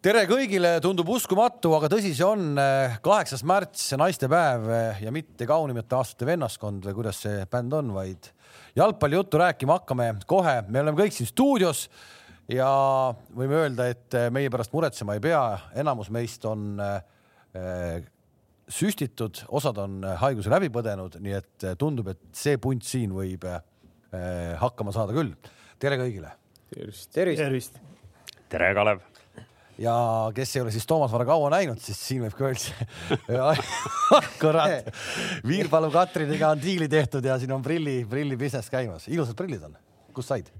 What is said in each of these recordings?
tere kõigile, tundub uskumatu, aga tõsi see on. kaheksas märts, naistepäev ja mitte kaunimate aastate vennaskond või kuidas see bänd on, vaid jalgpallijuttu rääkima hakkame kohe. me oleme kõik siin stuudios ja võime öelda, et meie pärast muretsema ei pea. enamus meist on äh, süstitud, osad on haiguse läbi põdenud, nii et tundub, et see punt siin võib äh, hakkama saada küll. tere kõigile. tervist, tervist, tervist.. tere, Kalev ja kes ei ole siis Toomas Vara kaua näinud, siis siin võib ka öelda kurat, Viirpalu Katriniga on diili tehtud ja siin on prilli, prilli business käimas. ilusad prillid on, kust said?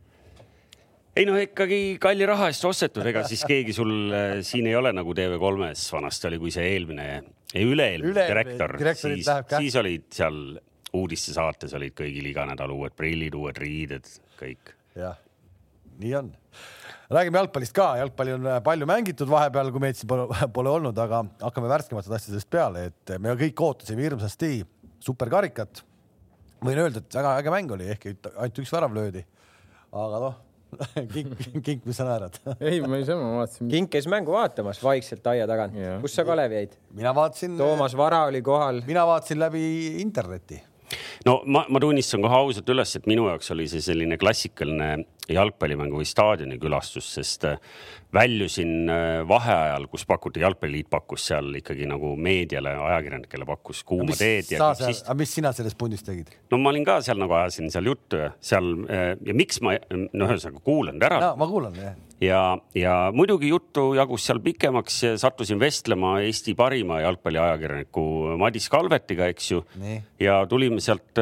ei no ikkagi kalli raha eest ostetud, ega siis keegi sul äh, siin ei ole nagu TV3-s vanasti oli, kui see eelmine, üle-eelmine Üle direktor, siis, siis olid seal uudistesaates olid kõigil iga nädal uued prillid, uued riided, kõik. jah, nii on räägime jalgpallist ka, jalgpalli on äh, palju mängitud vahepeal, kui meid siin pole, pole olnud, aga hakkame värskematest asjadest peale, et me kõik ootasime hirmsasti superkarikat. võin öelda, et väga äge mäng oli, ehkki ainult üks värav löödi. aga noh kink, kink, mis sa naerad ei, ma ei saa, ma vaatasin. kink käis mängu vaatamas vaikselt aia tagant. kus sa, Kalev, jäid? mina vaatasin. Toomas Vara oli kohal. mina vaatasin läbi interneti no ma, ma tunnistan kohe ausalt üles, et minu jaoks oli see selline klassikaline jalgpallimängu või staadioni külastus, sest äh, väljusin äh, vaheajal, kus pakuti, jalgpalliliit pakkus seal ikkagi nagu meediale, ajakirjanikele pakkus kuuma teed. Siis... aga mis sina selles pundis tegid? no ma olin ka seal nagu ajasin seal juttu ja seal äh, ja miks ma, no ühesõnaga kuulan ära no,. ma kuulan jah ja, ja muidugi juttu jagus seal pikemaks, sattusin vestlema Eesti parima jalgpalliajakirjaniku Madis Kalvetiga, eks ju. ja tulime sealt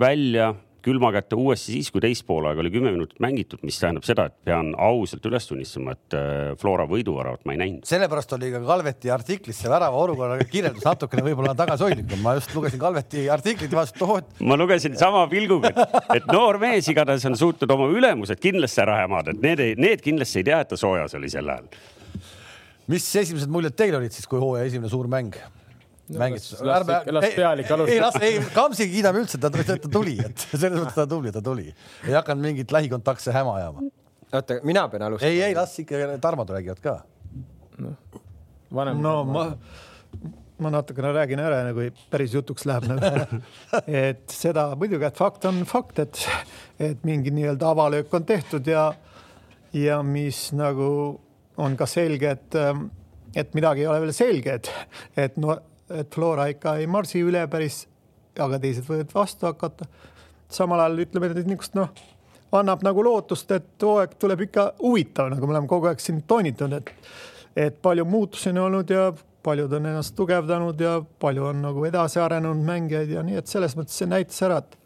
välja külma kätte uuesti siis, kui teist poolaega oli kümme minutit mängitud, mis tähendab seda, et pean ausalt üles tunnistama, et äh, Flora võiduväravat ma ei näinud. sellepärast oli ka Kalveti artiklis see värava olukorra kirjeldus natukene võib-olla tagasihoidlikum. ma just lugesin Kalveti artiklit ja vaatasin, et ohoh. ma lugesin sama pilguga, et noor mees igatahes on suutnud oma ülemused kindlasti ära hämada, et need, need kindlasti ei tea, et ta soojas oli sel ajal. mis esimesed muljed teil olid siis, kui hooaja esimene suur mäng? No, mängis. las, las pealik alustab. ei, las, ei, Kamsi kiidame üldse, ta, ta tuli, et selles mõttes ta tuli, ta tuli. ei hakanud mingit lähikontaktse häma ajama. oota, mina pean alustama? ei, ei, las ikka Tarmod räägivad ka. noh, vanem. no ma, ma natukene räägin ära, enne kui päris jutuks läheb nagu. et seda muidugi, et fakt on fakt, et, et mingi nii-öelda avalöök on tehtud ja, ja mis nagu on ka selge, et, et midagi ei ole veel selge, et, et no et Flora ikka ei marsi üle päris, aga teised võivad vastu hakata. samal ajal ütleme nüüd niisugust noh, annab nagu lootust, et hooaeg tuleb ikka huvitav, nagu me oleme kogu aeg siin toonitanud, et, et palju muutusi on olnud ja paljud on ennast tugevdanud ja palju on nagu edasi arenenud mängijaid ja nii, et selles mõttes see näitas ära, et,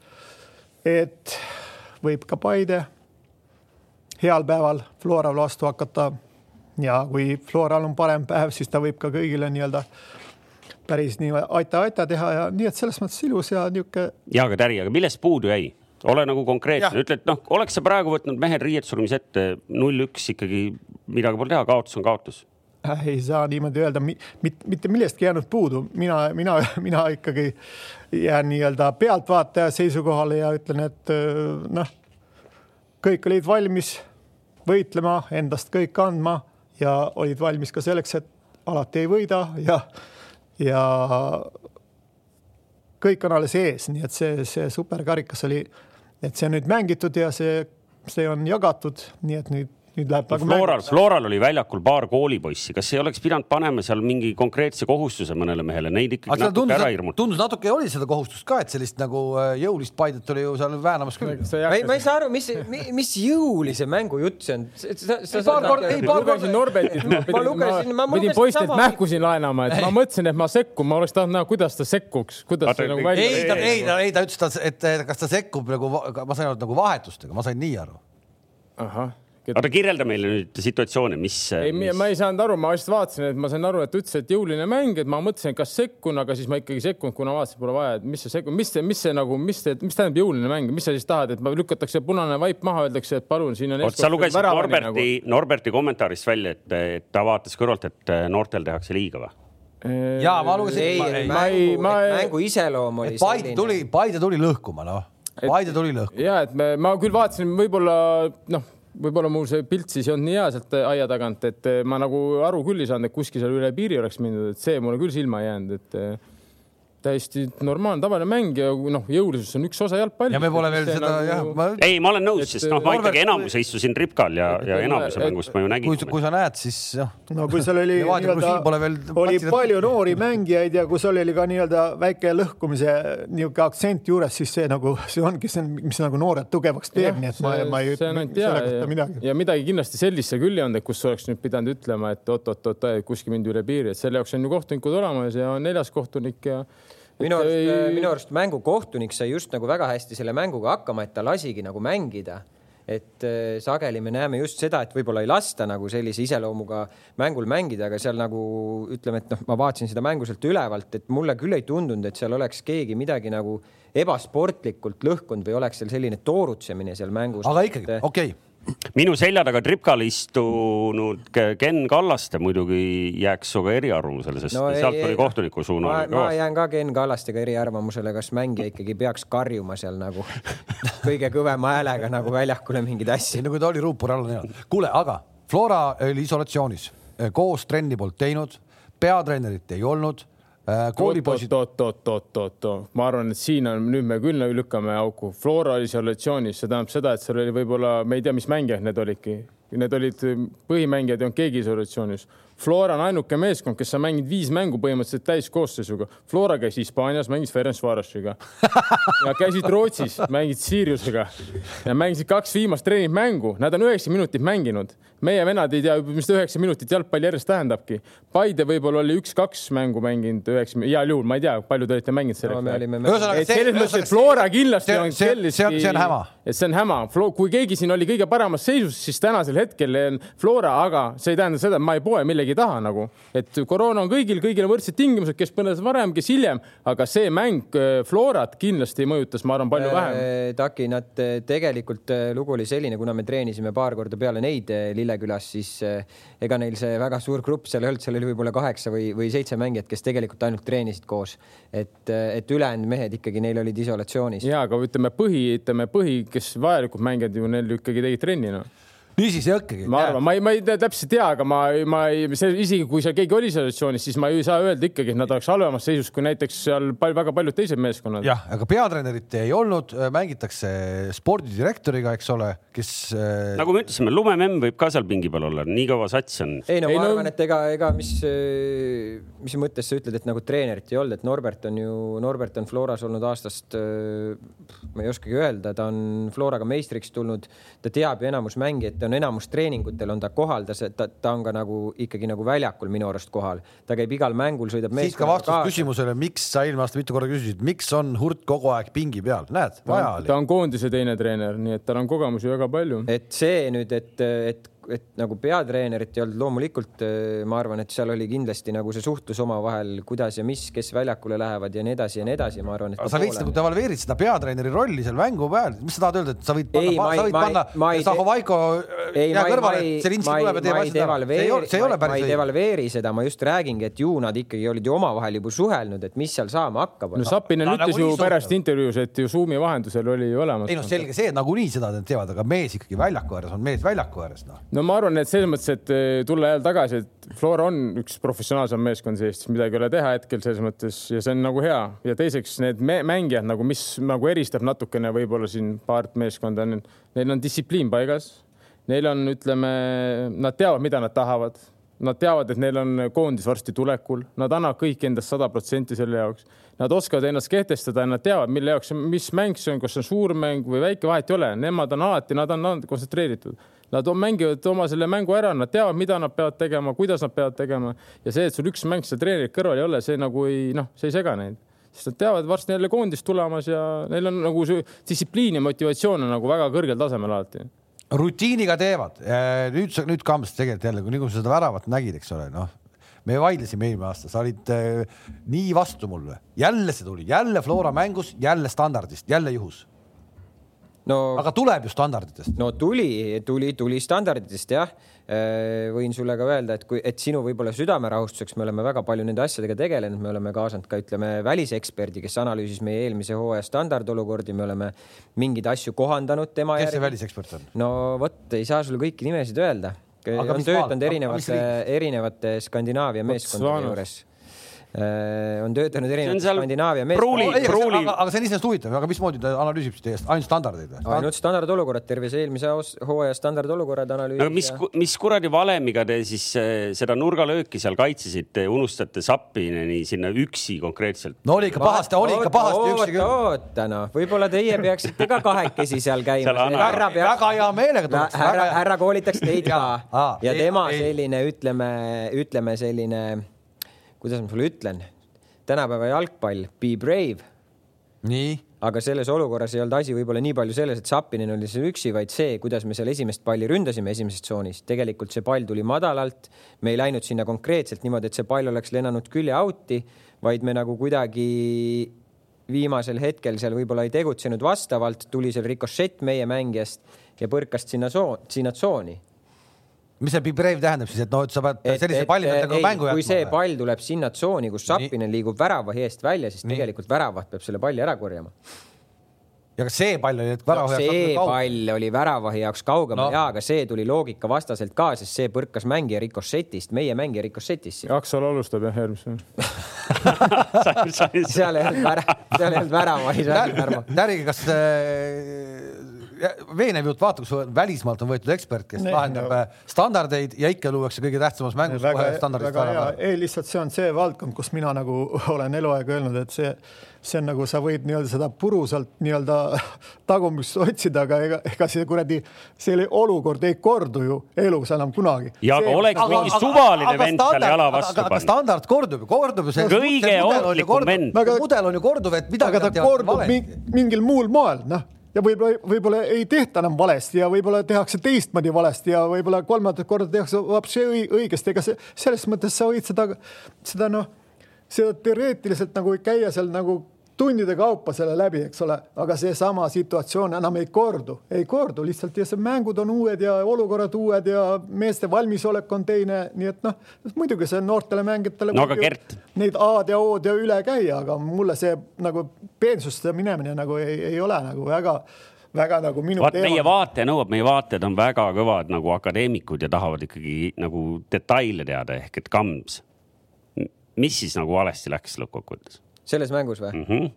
et võib ka Paide heal päeval Floral vastu hakata. ja kui Floral on parem päev, siis ta võib ka kõigile nii-öelda päris nii aita-aita teha ja nii, et selles mõttes ilus ja niisugune. ja aga Täri, aga millest puudu jäi? ole nagu konkreetne, ütle, et noh, oleks sa praegu võtnud mehed riietusruumis ette null-üks ikkagi midagi pole teha, kaotus on kaotus äh, ei saa niimoodi öelda, mitte millestki jäänud puudu, mina, mina, mina ikkagi jään nii-öelda pealtvaataja seisukohale ja ütlen, et äh, noh, kõik olid valmis võitlema, endast kõik andma ja olid valmis ka selleks, et alati ei võida ja ja kõik on alles ees, nii et see, see superkarikas oli, et see on nüüd mängitud ja see, see on jagatud, nii et nüüd nüüd läheb nagu Floral, Floral oli väljakul paar koolipoissi, kas ei oleks pidanud panema seal mingi konkreetse kohustuse mõnele mehele, neid ikkagi natuke tundus, ära hirmutada? tundus natuke oli seda kohustust ka, et sellist nagu äh, jõulist Paidet oli ju seal väänamas küll. ma ei, ma ei saa aru, mis, mis jõulise mängu jutt see on? paar korda, ei paar korda. Norbertit, ma pidin, ma pidin poistelt mähkusid laenama, et ma mõtlesin, et ma sekkun, ma oleks tahtnud näha, kuidas ta sekkuks, kuidas see nagu välja. ei, ta, ei, ta, ei, ta ütles, et kas ta sekkub nagu, ma sain aru, nagu vahetustega, ma sain nii aru. ahah oota, kirjelda meile nüüd situatsiooni, mis. ei mis..., ma ei saanud aru, ma lihtsalt vaatasin, et ma sain aru, et ütles, et jõuline mäng, et ma mõtlesin, kas sekkun, aga siis ma ikkagi sekkunud, kuna vaatasin, pole vaja, et mis see sekkun, mis see, mis see nagu, mis see, mis tähendab jõuline mäng, mis sa siis tahad, et lükatakse punane vaip maha, öeldakse, et palun, siin on. sa lugesid Norberti nagu..., Norberti kommentaarist välja, et, et ta vaatas kõrvalt, et noortel tehakse liiga või? ja ma lugesin. ei, ei, mängu, ma... mängu iseloom oli Paide tuli, Paide tuli lõhkuma, noh. Paide tuli lõhkuma. ja et me, ma küll vaatasin, võib-olla noh võib-olla mul see pilt siis ei olnud nii hea sealt aia tagant, et ma nagu aru küll ei saanud, et kuskil seal üle piiri oleks mindud, et see mulle küll silma jäänud, et täiesti normaalne, tavaline mäng ja noh, jõulisus on üks osa jalgpallist. ja me pole veel seda nagu... jah ma.... ei, ma olen nõus, sest noh, ma ikkagi enamuse istusin Ripkal ja, ja enamuse mängust ma ju nägin. kui, kui sa näed, siis noh. no kui seal oli nii-öelda, oli palju noori mängijaid ja kui seal oli ka nii-öelda väike lõhkumise niisugune aktsent juures, siis see nagu, see ongi see, mis nagu noored tugevaks teeb, nii et ma, ma ei ütle selle kohta midagi. ja midagi kindlasti sellist see küll ei olnud, et kus oleks nüüd pidanud ütlema, et oot-oot-oot, kuskil mindi üle piiri, et selle jaoks on ju kohtunikud olemas ja neljas kohtunik ja minu arust ei..., äh, minu arust mängukohtunik sai just nagu väga hästi selle mänguga hakkama, et ta lasigi nagu mängida. Et äh, sageli me näeme just seda, et võib-olla ei lasta nagu sellise iseloomuga mängul mängida, aga seal nagu ütleme, et noh, ma vaatasin seda mängu sealt ülevalt, et mulle küll ei tundunud, et seal oleks keegi midagi nagu ebasportlikult lõhkunud või oleks seal selline toorutsemine seal mängus. aga ikkagi, okei. okay minu selja taga tripkal istunud Ken Kallaste muidugi jääks sinuga eriarvamusele, sest no, sealt ei, oli kohtuniku suunal. ma, ma jään ka Ken Kallastega eriarvamusele, kas mängija ikkagi peaks karjuma seal nagu kõige kõvema häälega nagu väljakule mingeid asju. nagu ta oli ruupori all nii-öelda. kuule, aga Flora oli isolatsioonis, koos trenni polnud teinud, peatreenerit ei olnud koolipoisid. oot, oot, oot, oot, oot, ma arvan, et siin on, nüüd me küll nagu lükkame auku. Flora isolatsioonis, see tähendab seda, et seal oli võib-olla, me ei tea, mis mängijad need olidki. Need olid põhimängijad ei olnud keegi isolatsioonis. Flora on ainuke meeskond, kes on mänginud viis mängu põhimõtteliselt täiskoosseisuga. Flora käis Hispaanias, mängis Ferencvarosiga ja käisid Rootsis, mängisid Siriusega ja mängisid kaks viimast treeningmängu. Nad on üheksa minutit mänginud. meie vennad ei tea, mis üheksa minutit jalgpalli järjest tähendabki. Paide võib-olla oli üks-kaks mängu mänginud üheksa, heal juhul, ma ei tea, palju te olete mänginud selleks no, et selles mõttes, et Flora kindlasti see, on sellist. see on, see on häma. et see on häma. kui keegi siin oli kõige paremas seisus, siis tänasel hetkel on Flora, aga see ei tähenda seda, et ma ei poe millegi millegi taha nagu, et koroona on kõigil, kõigil on võrdsed tingimused, kes põles varem, kes hiljem, aga see mäng äh, Florat kindlasti mõjutas, ma arvan, palju vähem. Äh, Taki, nad äh, tegelikult lugu oli selline, kuna me treenisime paar korda peale neid Lillekülas, siis ega neil see väga suur grupp seal ei olnud, seal oli võib-olla kaheksa või, või seitse mängijat, kes tegelikult ainult treenisid koos. et, et ülejäänud mehed ikkagi, neil olid isolatsioonis. ja, aga ütleme põhi, ütleme põhi, kes vajalikud mängijad ju neil ikkagi tegid trenni noh niisiis ei hakkagi. ma arvan, ma ei, ma ei täpselt tea, aga ma, ma ei, see isegi kui seal keegi oli isolatsioonis, siis ma ei saa öelda ikkagi, et nad oleks halvemas seisus kui näiteks seal pal väga paljud teised meeskonnad. jah, aga peatreenerit ei olnud, mängitakse spordidirektoriga, eks ole, kes. Äh, nagu me ütlesime, lumememm võib ka seal pingi peal olla, nii kõva sats on. ei no ei, ma no... arvan, et ega, ega mis, mis mõttes sa ütled, et nagu treenerit ei olnud, et Norbert on ju, Norbert on Floras olnud aastast, ma ei oskagi öelda, ta on Floraga meistriks tulnud, ta teab ju enamus mängijaid on enamus treeningutel on ta kohal, ta, ta, ta on ka nagu ikkagi nagu väljakul minu arust kohal, ta käib igal mängul, sõidab. siit ka vastus kaasa. küsimusele, miks sa eelmine aasta mitu korda küsisid, miks on Hurt kogu aeg pingi peal, näed, vaja oli. ta on koondise teine treener, nii et tal on kogemusi väga palju. et see nüüd, et, et et nagu peatreenerit ei olnud, loomulikult äh, ma arvan, et seal oli kindlasti nagu see suhtlus omavahel, kuidas ja mis, kes väljakule lähevad ja nii edasi ja nii edasi, ma arvan. sa veits nagu devalveerid seda peatreeneri rolli seal mängu peal, mis sa tahad öelda, et sa võid panna, sa võid panna Zahovaiko jää kõrvale, Zelinski tuleb ja teeb asjad ära. see ei ole, see ei ole päris õige. ma ei devalveeri seda, ma just räägingi, et ju nad ikkagi olid ju omavahel juba suhelnud, et mis seal saama hakkab. no Sapinen ütles ju pärast intervjuus, et ju Zoomi vahendusel oli ju olemas. ei noh, selge see, et nagunii seda nad teevad, aga mees ikkagi väljaku ääres on mees väljaku ääres noh no ma arvan, et selles mõttes, et eh, tulla jälle tagasi, et Flora on üks professionaalsem meeskond Eestis, midagi ei ole teha hetkel selles mõttes ja see on nagu hea. ja teiseks need mängijad nagu, mis nagu eristab natukene võib-olla siin paart meeskonda, neil on distsipliin paigas. Neil on, ütleme, nad teavad, mida nad tahavad. Nad teavad, et neil on koondis varsti tulekul, nad annavad kõik endast sada protsenti selle jaoks. Nad oskavad ennast kehtestada ja nad teavad, mille jaoks, mis mäng see on, kas see on suur mäng või väike, vahet ei ole, nemad on alati, nad on kontsentreeritud Nad mängivad oma selle mängu ära, nad teavad, mida nad peavad tegema, kuidas nad peavad tegema. Ja see, et sul üks mäng seal treenerit kõrval ei ole, see nagu ei noh, see ei sega neid, sest nad teavad, varsti jälle koondis tulemas ja neil on nagu see distsipliin ja motivatsioon on nagu väga kõrgel tasemel alati. Rutiiniga teevad. nüüd sa, nüüd Kams tegelikult jälle, kui nagu sa seda väravat nägid, eks ole, noh, me vaidlesime eelmine aasta, sa olid äh, nii vastu mulle, jälle see tuli, jälle Flora mängus, jälle standardist, jälle juhus no aga tuleb ju standarditest. no tuli, tuli, tuli standarditest jah. võin sulle ka öelda, et kui, et sinu võib-olla südamerahustuseks me oleme väga palju nende asjadega tegelenud, me oleme kaasanud ka ütleme väliseksperdi, kes analüüsis meie eelmise hooaja standardolukordi, me oleme mingeid asju kohandanud tema kes see välisekspert on? no vot, ei saa sulle kõiki nimesid öelda. Aga on töötanud erinevate, erinevate Skandinaavia meeskondade juures. On töötanud See on erinevate seal Skandinaavia ei, aga, aga, see on iseenesest huvitav, aga mismoodi ta analüüsib teie eest, ainult standardeid või? ainult standardolukorrad, terve see eelmise os- hooaja standardolukorrad analüüsis. aga mis, mis kuradi valemiga te siis eh, seda nurgalööki seal kaitsesite, unustate Zappineni sinna üksi konkreetselt? no oli ikka pahasti, oli ikka pahasti üksi küll. oota noh, võib-olla teie peaksite ka kahekesi seal käima härra peaks, väga hea meelega tuleks. härra, härra koolitaks teid ka ja tema selline, ütleme, ütleme selline, kuidas ma sulle ütlen, tänapäeva jalgpall, be brave nii, aga selles olukorras ei olnud asi võib-olla nii palju selles, et Zappinen oli seal üksi, vaid see, kuidas me seal esimest palli ründasime esimeses tsoonis. tegelikult see pall tuli madalalt, me ei läinud sinna konkreetselt niimoodi, et see pall oleks lennanud külje out'i, vaid me nagu kuidagi viimasel hetkel seal võib-olla ei tegutsenud vastavalt, tuli seal rikošett meie mängijast ja põrkas sinna soo-, sinna tsooni. Mis see be brave tähendab siis, et noh, et sa pead Et- sellise palli pealt nagu ei, mängu kui see jätma? pall tuleb sinna tsooni, kus Zappinen liigub väravahi eest välja, siis Nii. tegelikult väravat peab selle palli ära korjama. ja kas see pall oli, et No, värava see pall oli väravahi jaoks kaugemal No. ja, aga see tuli loogika vastaselt ka, sest see põrkas mängija rikošetist, meie mängija rikošetist. Aksel alustab jah järgmisena. seal ei olnud vära, seal ei olnud väravahi. Täri, kas äh, veenev jutt, vaata, kus välismaalt on võetud ekspert, kes Nee, lahendab no. äh, standardeid ja ikka luuakse kõige tähtsamas mängus väga kohe, standardist ära., ei lihtsalt see on see valdkond, kus mina nagu olen eluaeg öelnud, et see, see on nagu sa võid nii-öelda seda puru sealt nii-öelda tagumist otsida, aga ega, ega see kuradi, see olukord ei kordu ju elus enam kunagi. ja aga oleks mingi suvaline vend seal jala vastu aga pannud. standard kordub ju, kordub ju see. Kõige ohtlikum vend. mudel on ju korduv, et midagi aga ta kordub mingi, mingil muul moel, noh ja võib-olla, võib-olla ei tehta enam valesti ja võib-olla tehakse teistmoodi valesti ja võib-olla kolmandat korda tehakse hoopis õi- õigesti, ega see selles mõttes sa võid seda, seda noh, seda teoreetiliselt nagu käia seal nagu tundide kaupa selle läbi, eks ole, aga seesama situatsioon enam ei kordu, ei kordu lihtsalt ja see mängud on uued ja olukorrad uued ja meeste valmisolek on teine, nii et noh, muidugi see noortele mängijatele. No. Neid A-d ja O-d ja üle käia, aga mulle see nagu peensusse minemine nagu ei, ei ole nagu väga, väga nagu minu vaat meie vaataja nõuab, meie vaatajad on väga kõvad nagu akadeemikud ja tahavad ikkagi nagu detaile teada ehk et kams. mis siis nagu valesti läks lõppkokkuvõttes selles mängus või? mm? -hmm.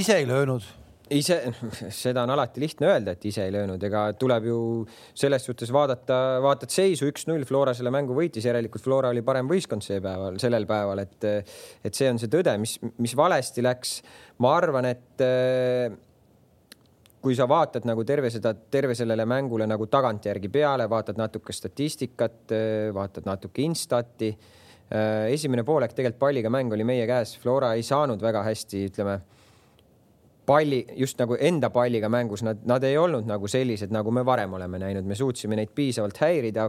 ise ei löönud. ise, seda on alati lihtne öelda, et ise ei löönud, ega tuleb ju selles suhtes vaadata, vaatad seisu üks-null, Flora selle mängu võitis, järelikult Flora oli parem võistkond see päeval, sellel päeval, et, et see on see tõde, mis, mis valesti läks. ma arvan, et kui sa vaatad nagu terve seda, terve sellele mängule nagu tagantjärgi peale, vaatad natuke statistikat, vaatad natuke instati. Esimene poolek tegelikult palliga mäng oli meie käes, Flora ei saanud väga hästi, ütleme palli just nagu enda palliga mängus, nad, nad ei olnud nagu sellised, nagu me varem oleme näinud, me suutsime neid piisavalt häirida,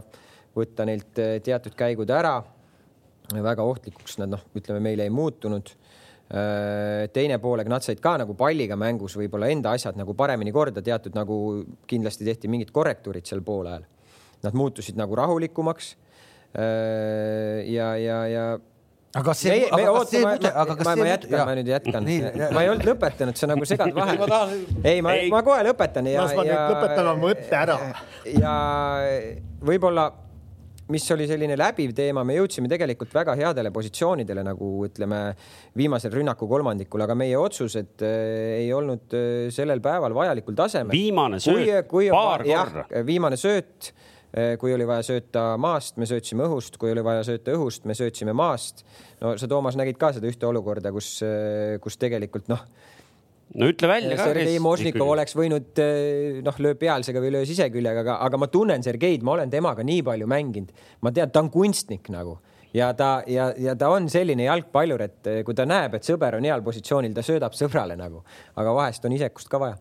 võtta neilt eh, teatud käigud ära. väga ohtlikuks nad noh, ütleme meile ei muutunud. teine poolega nad said ka nagu palliga mängus võib-olla enda asjad nagu paremini korda, teatud nagu kindlasti tehti mingid korrektuurid seal poolajal. Nad muutusid nagu rahulikumaks. ja, ja, ja aga kas see, aga kas see ma, aga kas ma, see ma jätkan, ma nüüd jätkan ma ei olnud lõpetanud, sa nagu segad vahele ma ei, ma ma kohe lõpetan ja. Las ma nüüd lõpetan oma mõtte ära. ja võib-olla, mis oli selline läbiv teema, me jõudsime tegelikult väga headele positsioonidele nagu ütleme viimasel rünnaku kolmandikul, aga meie otsused äh, ei olnud äh, sellel päeval vajalikul tasemel. Viimane sööt paar korda.. viimane sööt, kui oli vaja sööta maast, me söötsime õhust, kui oli vaja sööta õhust, me söötsime maast. no sa, Toomas, nägid ka seda ühte olukorda, kus, kus tegelikult noh, no ütle välja ka. Sergei Mošnikov oleks võinud noh, löö pealsega või löö siseküljega, aga, aga ma tunnen Sergeid, ma olen temaga nii palju mänginud, ma tean, ta on kunstnik nagu ja ta ja, ja ta on selline jalgpallur, et kui ta näeb, et sõber on heal positsioonil, ta söödab sõbrale nagu, aga vahest on isekust ka vaja.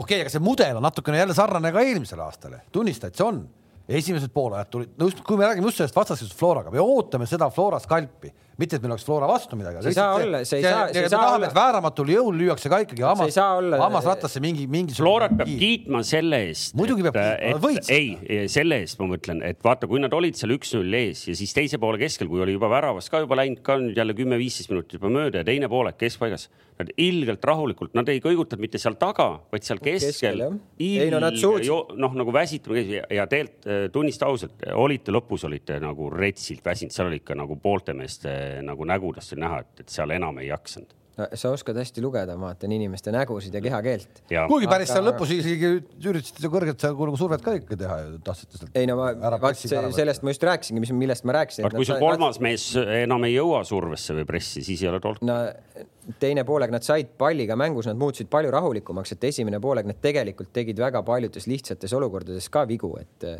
Okei okay,, aga see mudel on natukene jälle sarnane ka eelmisele aastale, tunnista, et see on. esimesed poolajad tulid, no just kui me räägime just sellest vastasseisust Floraga, me ootame seda Flora skalpi, mitte et meil oleks Flora vastu midagi. see ei saa olla, see ei saa, see ei saa olla. vääramatul jõul lüüakse ka ikkagi hammas, hammasrattasse mingi, mingi. Florat peab kiitma selle eest. muidugi peab kiitma, ei, selle eest ma mõtlen, et vaata, kui nad olid seal üks-null ees ja siis teise poole keskel, kui oli juba väravast ka juba läinud ka nüüd jälle kümme-viisteist minutit juba mööda ja teine poolek keskpaigas. Nad ilgelt rahulikult, nad ei kõigutanud mitte seal taga, vaid seal keskel, keskel. ei no noh, nagu väsitama ja, ja tegelikult äh, tunnista ausalt, olite lõpus olite nagu retsilt väsinud, seal oli ikka nagu poolte meeste nagu nägudest oli näha, et, et seal enam ei jaksanud sa oskad hästi lugeda, ma vaatan inimeste nägusid ja kehakeelt. kuigi päris seal lõpus isegi üritasite kõrget nagu survet ka ikka teha ju, tahtsite sealt. ei no ma, vaat sellest ma just rääkisingi, mis, millest ma rääkisin. kui sul kolmas nad... mees enam ei jõua survesse või pressi, siis ei ole tolku. no teine poolega nad said palliga mängus, nad muutusid palju rahulikumaks, et esimene poolega nad tegelikult tegid väga paljudes lihtsates olukordades ka vigu, et,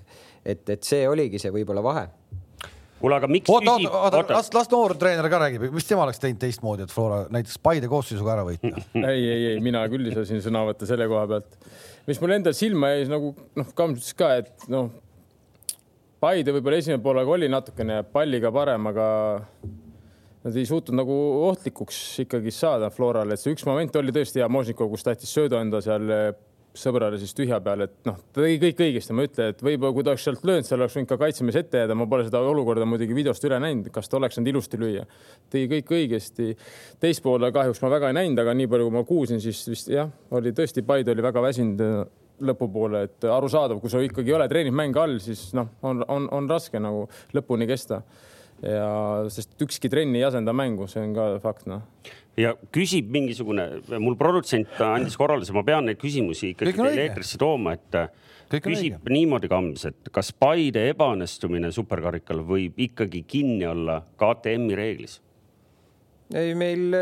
et, et see oligi see võib-olla vahe kuule, aga miks oota, küsib... oota, oota, las, las noor treener ka räägib, mis tema oleks teinud teistmoodi, et Flora näiteks Paide koosseisuga ära võita? Ei, ei, ei, mina küll ei saa siin sõna võtta selle koha pealt. mis mul endal silma jäi nagu noh, Kams ütles ka, et noh, Paide võib-olla esimene poolega oli natukene palliga parem, aga nad ei suutnud nagu ohtlikuks ikkagi saada Florale, et see üks moment oli tõesti hea, Možnikov, kus tahtis söödu anda seal sõbrale siis tühja peale, et noh, ta tegi kõik õigesti, ma ei ütle, et võib-olla kui ta oleks sealt löönud, seal oleks võinud ka kaitsemees ette jääda, ma pole seda olukorda muidugi videost üle näinud, kas ta oleks saanud ilusti lüüa. tegi kõik õigesti. teist poole kahjuks ma väga ei näinud, aga nii palju, kui ma kuulsin, siis vist jah, oli tõesti, Paide oli väga väsinud äh, lõpupoole, et arusaadav, kui sul ikkagi ei ole treeningmäng all, siis noh, on, on, on raske nagu lõpuni kesta. ja sest ükski trenn ei asenda mängu, see on ka fakt, noh ja küsib mingisugune, mul produtsent andis korralduse, ma pean neid küsimusi ikkagi teile eetrisse tooma, et Kõik küsib niimoodi Kams, et kas Paide ebaõnnestumine superkarikal võib ikkagi kinni olla KTM-i reeglis? ei, meil.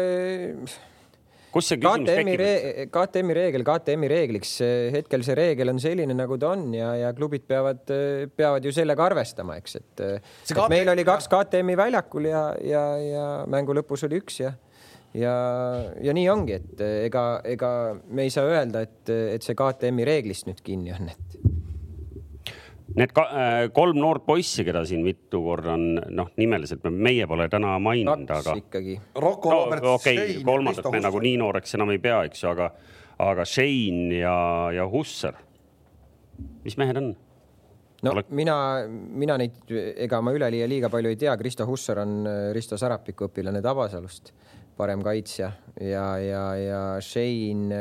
kus see küsimus KTM-i tekib? KTM-i reegel KTM-i reegliks, hetkel see reegel on selline, nagu ta on ja, ja klubid peavad, peavad ju sellega arvestama, eks, et, et KTM... meil oli kaks KTM-i väljakul ja, ja, ja mängu lõpus oli üks ja ja, ja nii ongi, et eh, ega, ega me ei saa öelda, et, et see KTM-i reeglist nüüd kinni on, et. Need ka, äh, kolm noort poissi, keda siin mitu korda on noh, nimeliselt meie pole täna maininud, aga. ikkagi. Rocco no, Robert. okei okay,, kolmandat me nagu nii nooreks enam ei pea, eks ju, aga, aga Shane ja, ja Husser. mis mehed on? no Olek... mina, mina neid, ega ma üleliia liiga palju ei tea, Kristo Husser on äh, Risto Sarapiku õpilane Tabasalust parem kaitsja ja, ja, ja Shane,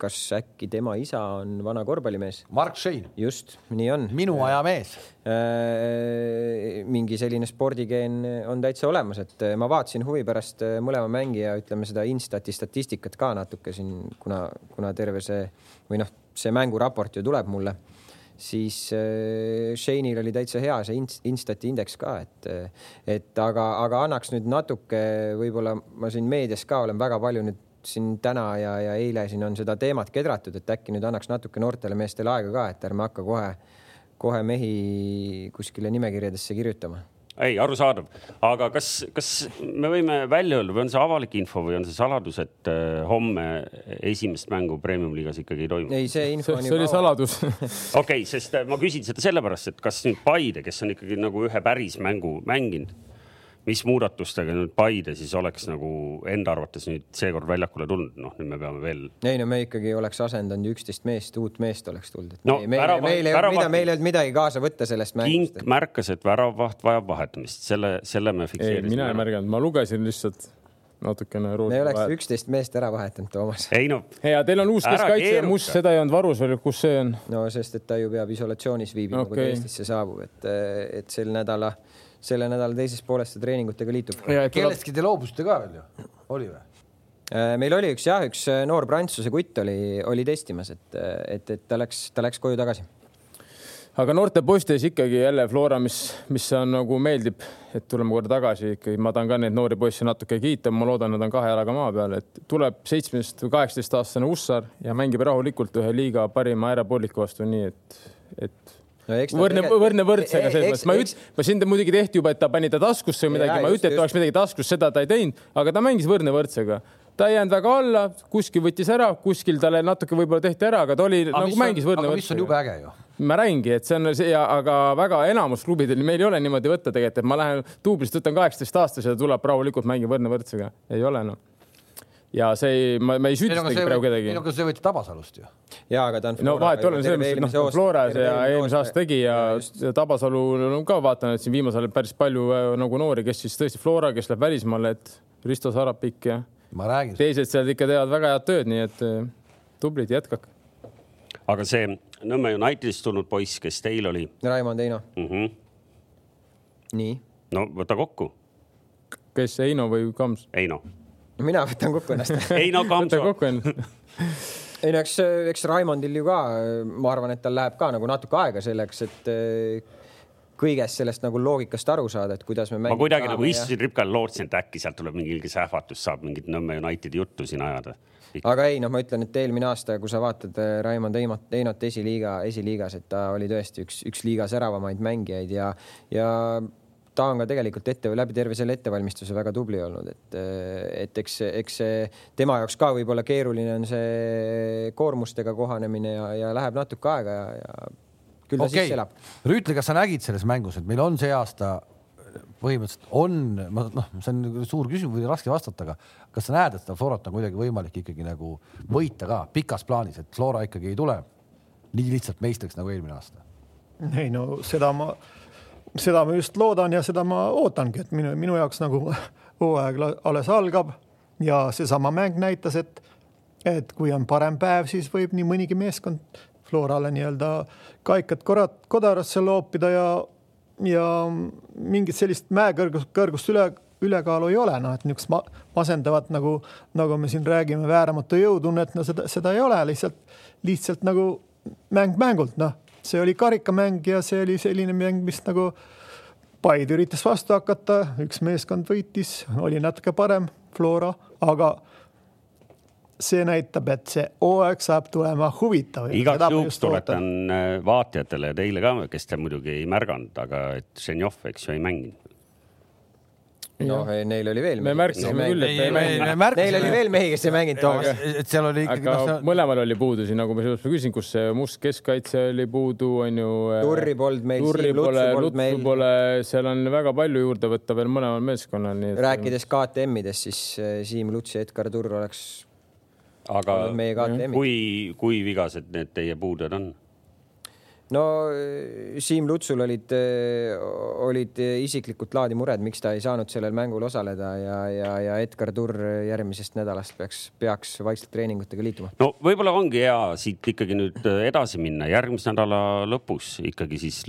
kas äkki tema isa on vana korvpallimees? Mark Shane. just, nii on. minu aja mees äh,. mingi selline spordikeen on täitsa olemas, et ma vaatasin huvi pärast mõlema mängija, ütleme seda Instati statistikat ka natuke siin, kuna, kuna terve see või noh, see mänguraport ju tuleb mulle siis äh, Shane'il oli täitsa hea see Instati indeks ka, et, et aga, aga annaks nüüd natuke, võib-olla ma siin meedias ka olen väga palju nüüd siin täna ja, ja eile siin on seda teemat kedratud, et äkki nüüd annaks natuke noortele meestele aega ka, et ärme hakka kohe, kohe mehi kuskile nimekirjadesse kirjutama ei, arusaadav, aga kas, kas me võime välja öelda või on see avalik info või on see saladus, et äh, homme esimest mängu premium-liigas ikkagi ei toimu? ei, see info on. see oli saladus okei sest äh, ma küsin seda sellepärast, et kas nüüd Paide, kes on ikkagi nagu ühe päris mängu mänginud mis muudatustega nüüd Paide siis oleks nagu enda arvates nüüd seekord väljakule tulnud, noh, nüüd me peame veel. ei no me ikkagi oleks asendanud üksteist meest, uut meest oleks tulnud, et no, meil, värava, meil ei olnud, mida, meil ei olnud midagi kaasa võtta sellest mängust. Kink märkas, et väravvaht vajab vahetamist, selle, selle me fikseerisime. mina ei märganud, ma lugesin lihtsalt natukene. me oleks üksteist meest ära vahetanud, Toomas. ei no. ja teil on uus keskkaitse Must, seda ei olnud varus veel, kus see on? no sest, et ta ju peab isolatsioonis viibima okay., kui ta Eestisse saabub, et, et sel nädala selle nädala teises pooles ta treeningutega liitub. kellestki te loobusite ka veel ju, oli või? Äh, meil oli üks jah, üks äh, noor prantsuse kutt oli, oli testimas, et, et, et ta läks, ta läks koju tagasi. aga noorte poistes ikkagi jälle Flora, mis, mis on nagu meeldib, et tuleme korra tagasi ikkagi, ma tahan ka neid noori poisse natuke kiita, ma loodan, nad on kahe jalaga maa peal, et tuleb seitsmeteist või kaheksateist aastane Ussar ja mängib rahulikult ühe liiga parima äärepolliku vastu, nii et, et no, võrdne, võrdne võrdsega selles mõttes, ma ei ütle, ma siin muidugi tehti juba, et ta pani ta taskusse või midagi, ma ei ütle, et oleks midagi taskus, seda ta ei teinud, aga ta mängis võrdne võrdsega. ta ei jäänud väga alla, kuskil võttis ära, kuskil talle natuke võib-olla tehti ära, aga ta oli aga nagu mängis võrdne võrdne. mis on jube äge ju? Ma räägingi, et see on see, aga väga enamus klubidel, meil ei ole niimoodi võtta tegelikult, et ma lähen duublist, võtan kaheksateist aastase ja tuleb rahulikult mängib võrdne võrdsega, ei ole noh ja see ei, ma, ma ei süüdistagi praegu kedagi. ei no aga see võeti Tabasalust ju. ja, aga ta on. no vahet ei ole, selles mõttes, noh, Floras ja eelmise aasta tegi ja, ja Tabasalu no, ka vaatan, et siin viimasel ajal päris palju äh, nagu noori, kes siis tõesti Flora, kes läheb välismaale, et Risto Sarapik ja ma räägin. teised seal ikka teevad väga head tööd, nii et äh, tublid, jätkake. aga see Nõmme Unitedist tulnud poiss, kes teil oli? Raimond Eino mm. -hmm. nii. no võta kokku. kes, Eino või Kams? Eino. Mina võtan kokku ennast Eino Kams. võta kokku ennast ei no eks, eks Raimondil ju ka, ma arvan, et tal läheb ka nagu natuke aega selleks, et kõigest sellest nagu loogikast aru saada, et kuidas me. ma kuidagi nagu istusin ja... ripkal, lootsin, et äkki sealt tuleb mingi ilge sähvatus, saab mingit Nõmme Unitedi juttu siin ajada. aga ei, noh, ma ütlen, et eelmine aasta, kui sa vaatad äh, Raimond Einot, Einot esiliiga, esiliigas, et ta oli tõesti üks, üks liiga säravamaid mängijaid ja, ja ta on ka tegelikult ette läbi terve selle ettevalmistuse väga tubli olnud, et, et eks, eks see tema jaoks ka võib-olla keeruline on see koormustega kohanemine ja, ja läheb natuke aega ja, ja küll ta okay. sisse elab. Rüütli, kas sa nägid selles mängus, et meil on see aasta põhimõtteliselt on, noh, see on suur küsimus või raske vastata, aga kas sa näed, et seda Florat on kuidagi võimalik ikkagi nagu võita ka pikas plaanis, et Flora ikkagi ei tule nii lihtsalt meistriks nagu eelmine aasta? ei no seda ma, seda ma just loodan ja seda ma ootangi, et minu, minu jaoks nagu hooaeg alles algab ja seesama mäng näitas, et, et kui on parem päev, siis võib nii mõnigi meeskond Florale nii-öelda kaikad korrad kodarasse loopida ja, ja mingit sellist mäekõrgust, kõrgust üle, ülekaalu ei ole, noh, et niisugust ma, masendavat nagu, nagu me siin räägime, vääramatu jõutunnet, no seda, seda ei ole, lihtsalt, lihtsalt nagu mäng mängult, noh, see oli karikamäng ja see oli selline mäng, mis nagu Paide üritas vastu hakata, üks meeskond võitis, oli natuke parem, Flora, aga see näitab, et see hooaeg saab tulema huvitav. igaks juhuks tuletan äh, vaatajatele ja teile ka, kes te muidugi ei märganud, aga et Ženjov, eks ju, ei mänginud noh, neil oli veel. me märkisime küll, et me, me, me Neil oli veel mehi, kes ei mänginud Toomas. et seal oli ikkagi. aga no, mõlemal oli puudu siin, nagu ma sellest küsisin, kus see must keskkaitse oli puudu, on ju. Äh, Turri polnud meil. Pole, Lutsu pole, seal on väga palju juurde võtta veel mõlemal meeskonnal. rääkides KTM-idest, siis äh, Siim Luts ja Edgar Turr oleks aga kui, kui vigased need teie puuded on? No Siim Lutsul olid, olid isiklikult laadi mured, miks ta ei saanud sellel mängul osaleda ja, ja, ja Edgar Turr järgmisest nädalast peaks, peaks vaikselt treeningutega liituma. no võib-olla ongi hea siit ikkagi nüüd edasi minna, järgmise nädala lõpus ikkagi siis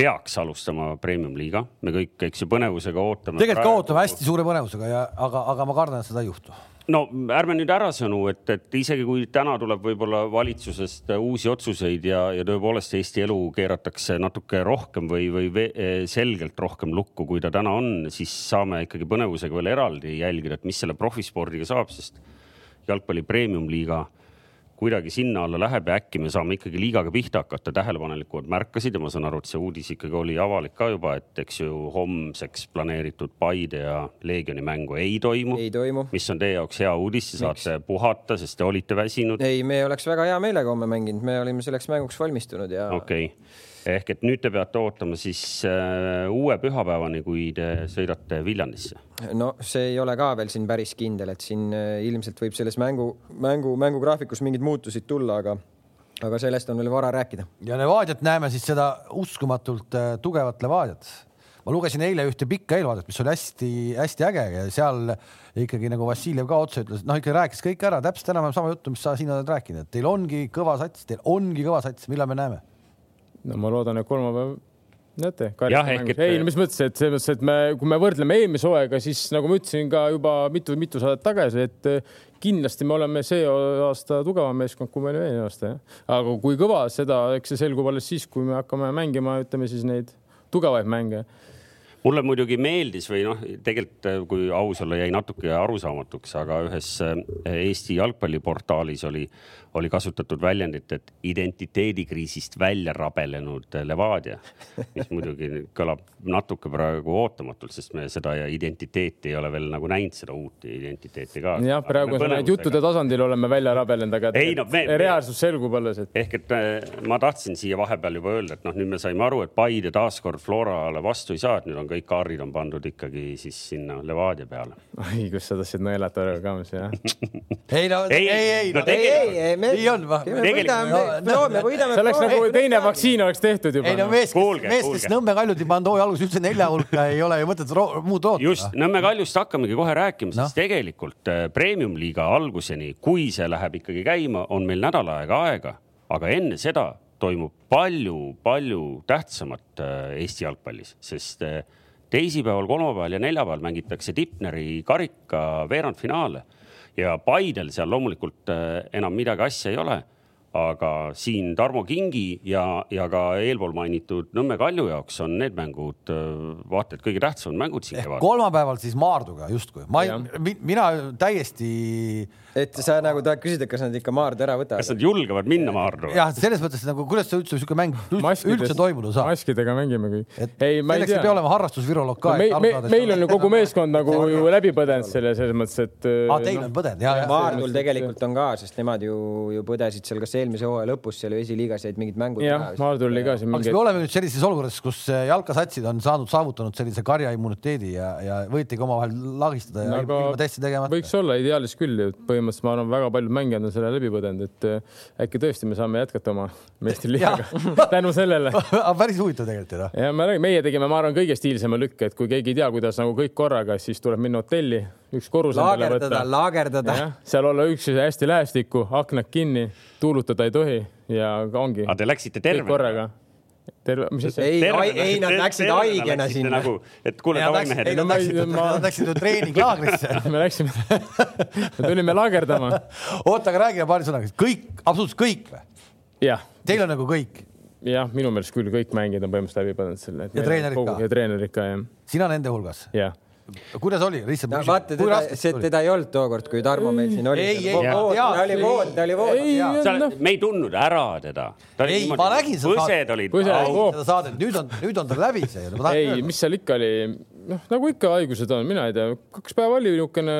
peaks alustama premium-liiga, me kõik, eks ju, põnevusega ootame. tegelikult ka ootame hästi suure põnevusega ja, aga, aga ma kardan, et seda ei juhtu no ärme nüüd ära sõnu, et, et isegi kui täna tuleb võib-olla valitsusest uusi otsuseid ja, ja tõepoolest Eesti elu keeratakse natuke rohkem või, või selgelt rohkem lukku, kui ta täna on, siis saame ikkagi põnevusega veel eraldi jälgida, et mis selle profispordiga saab, sest jalgpalli premium-liiga kuidagi sinna alla läheb ja äkki me saame ikkagi liigaga pihta hakata. tähelepanelikumad märkasid ja ma saan aru, et see uudis ikkagi oli avalik ka juba, et eks ju homseks planeeritud Paide ja Leegioni mängu ei toimu. ei toimu. mis on teie jaoks hea uudis, te saate Miks? puhata, sest te olite väsinud. ei, me oleks väga hea meelega homme mänginud, me olime selleks mänguks valmistunud ja. okei okay ehk et nüüd te peate ootama siis äh, uue pühapäevani, kui te sõidate Viljandisse. no see ei ole ka veel siin päris kindel, et siin äh, ilmselt võib selles mängu, mängu, mängugraafikus mingeid muutusid tulla, aga aga sellest on veel vara rääkida. ja Levadiat näeme siis seda uskumatult äh, tugevat Levadiat. ma lugesin eile ühte pikka eelvaadet, mis oli hästi-hästi äge ja seal ikkagi nagu Vassiljev ka otse ütles, noh, ikka rääkis kõik ära, täpselt enam-vähem sama juttu, mis sa siin oled rääkinud, et teil ongi kõva sats, teil ongi kõva sats, millal me näeme no ma loodan, et kolmapäev näete. Et... ei, mis mõttes, et selles mõttes, et me, kui me võrdleme eelmise hooaega, siis nagu ma ütlesin ka juba mitu-mitu saadet tagasi, et eh, kindlasti me oleme see aasta tugevam meeskond, kui me olime eelmine aasta, jah. aga kui kõva, seda, eks see selgub alles siis, kui me hakkame mängima, ütleme siis neid tugevaid mänge mulle muidugi meeldis või noh, tegelikult kui aus olla, jäi natuke arusaamatuks, aga ühes Eesti jalgpalliportaalis oli oli kasutatud väljendit, et identiteedikriisist välja rabelenud Levadia, mis muidugi kõlab natuke praegu ootamatult, sest me seda identiteeti ei ole veel nagu näinud, seda uut identiteeti ka. jah, praegu on ainult juttude tasandil oleme välja rabelenud, aga ei, no, me, reaalsus selgub alles, et. ehk et äh, ma tahtsin siia vahepeal juba öelda, et noh, nüüd me saime aru, et Paide taaskord Florale vastu ei saa, et nüüd on kõik kaardid on pandud ikkagi siis sinna Levadia peale. ai, kus sa tahtsid nõelata ka, mis jah ei no ei, ei, ei, no, ei, ei, ei me, nii on või? me võidame. see oleks nagu teine vaktsiin oleks tehtud juba. ei no mees, mees, kes Nõmme Kaljut ei pannud hooaja alguses üldse nelja hulka, ei ole ju mõtet muud oota. just, Nõmme Kaljust hakkamegi kohe rääkima, sest no. tegelikult äh, premium-liiga alguseni, kui see läheb ikkagi käima, on meil nädal aega aega, aga enne seda toimub palju-palju tähtsamat äh, Eesti jalgpallis, sest äh, teisipäeval, kolmapäeval ja neljapäeval mängitakse Tipneri karika veerandfinaale ja Paidel seal loomulikult äh, enam midagi asja ei ole aga siin Tarmo Kingi ja, ja ka eelpool mainitud Nõmme Kalju jaoks on need mängud äh, vaata et kõige tähtsamad mängud siin kevadel. kolmapäeval siis Maarduga justkui, ma ei, mina täiesti. Et sa nagu tahad küsida, kas nad ikka Maardu ära võtavad? kas nad julgevad minna Maardu? jah, selles mõttes nagu kuidas see üldse sihuke mäng üldse, toimuda saab? maskidega mängime kõik. ei, ma ei tea. peab olema harrastusviroloog ka no,. Me, me, meil on ju kogu meeskond nagu ju läbi põdenud selle, selles mõttes, et. aa, teil on põdenud, ja, ja. Maardul tegelikult on ka, sest nemad ju, ju põdesid seal kas eelmise hooaja lõpus seal ju esiliigas jäid mingid mängud. jah, Maardul oli ka siin mingi. me oleme nüüd sellises olukorras, kus äh, jalkasatsid on saanud, saavutanud sellise karjaimmuniteedi ja, ja võitegi omavahel lagistada ja ilma testi tegemata. võiks olla ideaalis küll ju, põhimõtteliselt ma arvan, väga paljud mängijad on selle läbi põdenud, et äh, äkki tõesti me saame jätkata oma meistriliigaga tänu sellele päris huvitav tegelikult ju noh. ja me, meie tegime, ma arvan, kõige stiilsema lükke, et kui keegi ei tea, kuidas nagu kõik korraga, siis tuleb minna hotelli, üks korrus endale võtta. laagerdada, seal olla üks hästi lähestikku, aknad kinni, tuulutada ei tohi ja ongi. aga te läksite terve? korraga terve, mis asja? ei, ei, nad läksid haigena sinna. nagu, et kuule, davai mehed. ei, nad läksid, nad läksid ju treeninglaagrisse me läksime me tulime laagerdama. oota, aga räägime paari sõnaga, kõik, absoluutselt kõik või? Teil on nagu kõik? jah, minu meelest küll kõik mängijad on põhimõtteliselt läbi põdenud selle. ja treenerid ka? ja treenerid ka, jah. sina nende hulgas? jah kuidas oli, lihtsalt no,? vaata, teda, see, teda ei olnud tookord, kui Tarmo meil siin oli. ei, ei, ta oli vood, ta oli vood. me ei tundnud ära teda. ei, ma nägin seda saadet. olid. seda saadet, nüüd on, nüüd on ta läbi see. ei, mis seal ikka oli, noh, nagu ikka haigused on, mina ei tea, kaks päeva oli niisugune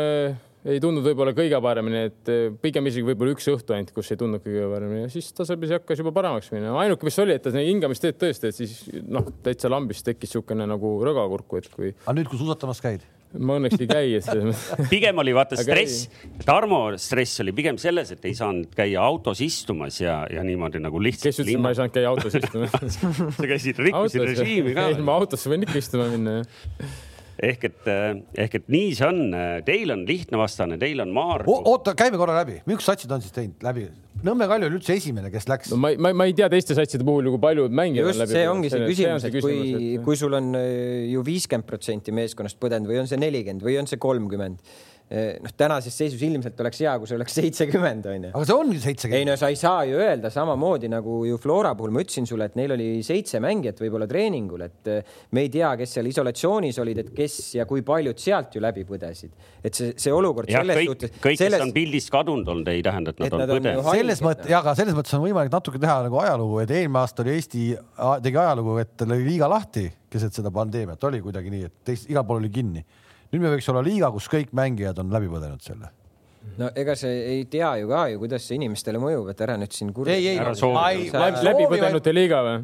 ei tundnud võib-olla kõige paremini, et eh, pigem isegi võib-olla üks õhtu ainult, kus ei tundnud kõige paremini ja siis tasapisi hakkas juba paremaks minema. ainuke, mis oli, et ta hingamisteed tõesti, et siis noh, täitsa lambist tekkis niisugune nagu rõgakurku, et kui. aga nüüd, kui suusatamas käid? ma õnneks ei käi, et selles mõttes. pigem oli vaata stress, Tarmo stress oli pigem selles, et ei saanud käia autos istumas ja, ja niimoodi nagu lihtsalt. kes ütles, et ma ei saanud käia autos istumas sa käisid, rikkusid režiimi ka. ei, ma autosse võin ikka istuma minna, jah ehk et, eh, ehk et nii see on, teil on lihtne vastane, teil on Maar. oota, käime korra läbi, millised satsid on siis teinud läbi? Nõmme Kalju oli üldse esimene, kes läks. no ma, ma, ma ei tea teiste satside puhul ju kui palju mängijad on läbi. see ongi see küsimus, et kui, kui sul on eh, ju viiskümmend protsenti meeskonnast põdenud või on see nelikümmend või on see kolmkümmend noh, tänases seisus ilmselt oleks hea, kui see oleks seitsekümmend, onju. aga see ongi seitsekümmend. ei no sa ei saa ju öelda samamoodi nagu ju Flora puhul ma ütlesin sulle, et neil oli seitse mängijat võib-olla treeningul, et eh, me ei tea, kes seal isolatsioonis olid, et kes ja kui paljud sealt ju läbi põdesid. et see, see olukord ja, selles kõik, suhtes. kõik selles..., kes on pildist kadunud olnud, ei tähenda, et nad et on põdenud. selles mõttes, ja aga selles mõttes on võimalik natuke teha nagu ajalugu, et eelmine aasta oli Eesti, tegi ajalugu, et lõi liiga lahti keset seda pandeemiat, oli kuidagi nii, et teist, igal pool oli kinni nüüd me võiks olla liiga, kus kõik mängijad on läbi põdenud selle no ega see ei tea ju ka ju, kuidas see inimestele mõjub, et ära nüüd siin kurja. ei, ei, ma ei. läbipõdenute liiga või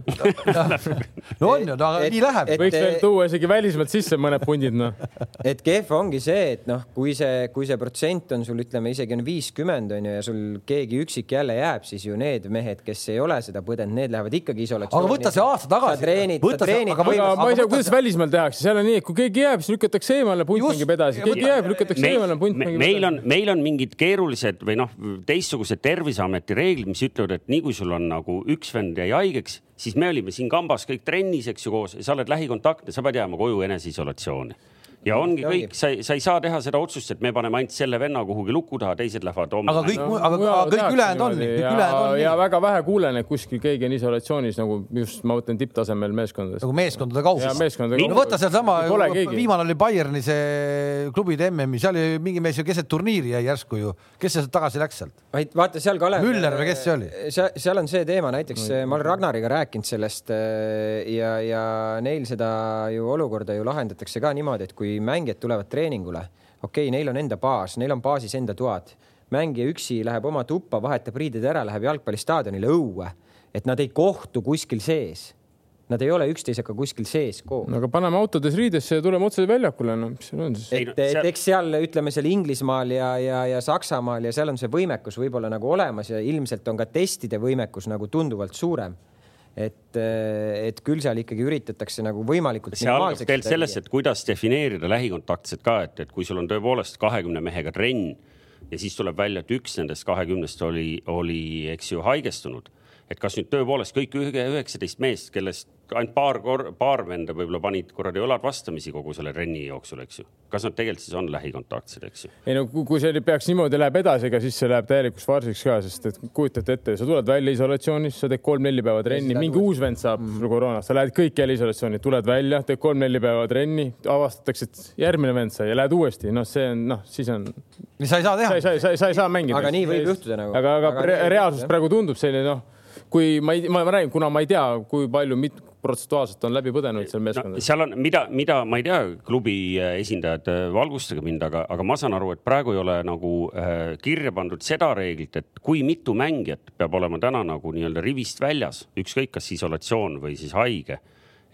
no on ju, no aga nii läheb. võiks veel tuua isegi välismaalt sisse mõned pundid, noh. et kehv ongi see, et noh, kui see, kui see protsent on sul, ütleme isegi on viiskümmend on ju ja sul keegi üksik jälle jääb, siis ju need mehed, kes ei ole seda põdenud, need lähevad ikkagi isolatsiooni. aga võta see aasta tagasi. sa treenid, sa treenid. aga, aga ma ei tea, kuidas välismaal tehakse, seal on nii, et kui keegi jääb, siis lükatakse eemale, punt mängib edasi, keegi jääb, lükatakse eemale, punt mängib edasi. meil on, meil on mingid keerulised või noh, teistsugused Terviseameti reeglid, mis ütlevad, et nii kui sul on nagu üks vend jäi haigeks, siis me olime siin kambas kõik trennis, eks ju, koos, sa oled lähikontaktne, sa pead jääma koju eneseisolatsiooni ja ongi kõik, sa ei, sa ei saa teha seda otsust, et me paneme ainult selle venna kuhugi luku taha, teised lähevad homme. aga kõik no,, aga, aga kõik ülejäänud on kõik ülejäänud on ja väga vähe kuulen, et kuskil keegi on isolatsioonis nagu just ma mõtlen tipptasemel meeskondades. nagu meeskondade kausis. no võta sealsama, viimane oli Bayerni see klubide MM-i, seal oli mingi mees ju keset turniiri jäi järsku ju, kes sealt tagasi läks sealt? vaata seal Kalev. Müller või kes see oli? seal on see teema, näiteks ma olen Ragnariga rääkinud sellest äh, ja, ja neil seda ju olukorda ju lahendatakse ka niimoodi, et kui mängijad tulevad treeningule, okei okay,, neil on enda baas, neil on baasis enda toad, mängija üksi läheb oma tuppa, vahetab riided ära, läheb jalgpallistaadionile õue, et nad ei kohtu kuskil sees Nad ei ole üksteisega kuskil sees koos. no aga paneme autodes riidesse ja tuleme otse väljakule, no mis seal on siis? et, et eks seal ütleme seal Inglismaal ja, ja, ja Saksamaal ja seal on see võimekus võib-olla nagu olemas ja ilmselt on ka testide võimekus nagu tunduvalt suurem et, et küll seal ikkagi üritatakse nagu võimalikult. see algab tegelikult sellest, et kuidas defineerida lähikontaktsed ka, et, et kui sul on tõepoolest kahekümne mehega trenn ja siis tuleb välja, et üks nendest kahekümnest oli, oli, eks ju, haigestunud. et kas nüüd tõepoolest kõik üheksateist meest, kellest ainult paar kor-, paar venda võib-olla panid kuradi õlad vastamisi kogu selle renni jooksul, eks ju. kas nad tegelikult siis on lähikontaktsed, eks ju? ei no kui see peaks niimoodi läheb edasi, ega siis see läheb täielikuks farsiks ka, sest et kujutate ette, sa tuled välja isolatsioonist, sa teed kolm-neli päeva trenni, mingi uus vend saab mm -hmm. koroonast, sa lähed kõik jälle isolatsiooni, tuled välja, teed kolm-neli päeva trenni, avastatakse, et järgmine vend sai ja lähed uuesti, noh, see on noh, siis on. sa ei saa teha. sa ei saa, sa ei saa mängida. aga nii võib juhtuda nagu. aga, aga, aga reaalsus praegu tundub selline noh kui ma ei, ma räägin, kuna ma ei tea, kui palju, protsentuaalselt on läbi põdenud seal meeskondas no,? seal on, mida, mida ma ei tea, klubi äh, esindajad äh, valgustage mind, aga, aga ma saan aru, et praegu ei ole nagu äh, kirja pandud seda reeglit, et kui mitu mängijat peab olema täna nagu nii-öelda rivist väljas, ükskõik kas isolatsioon või siis haige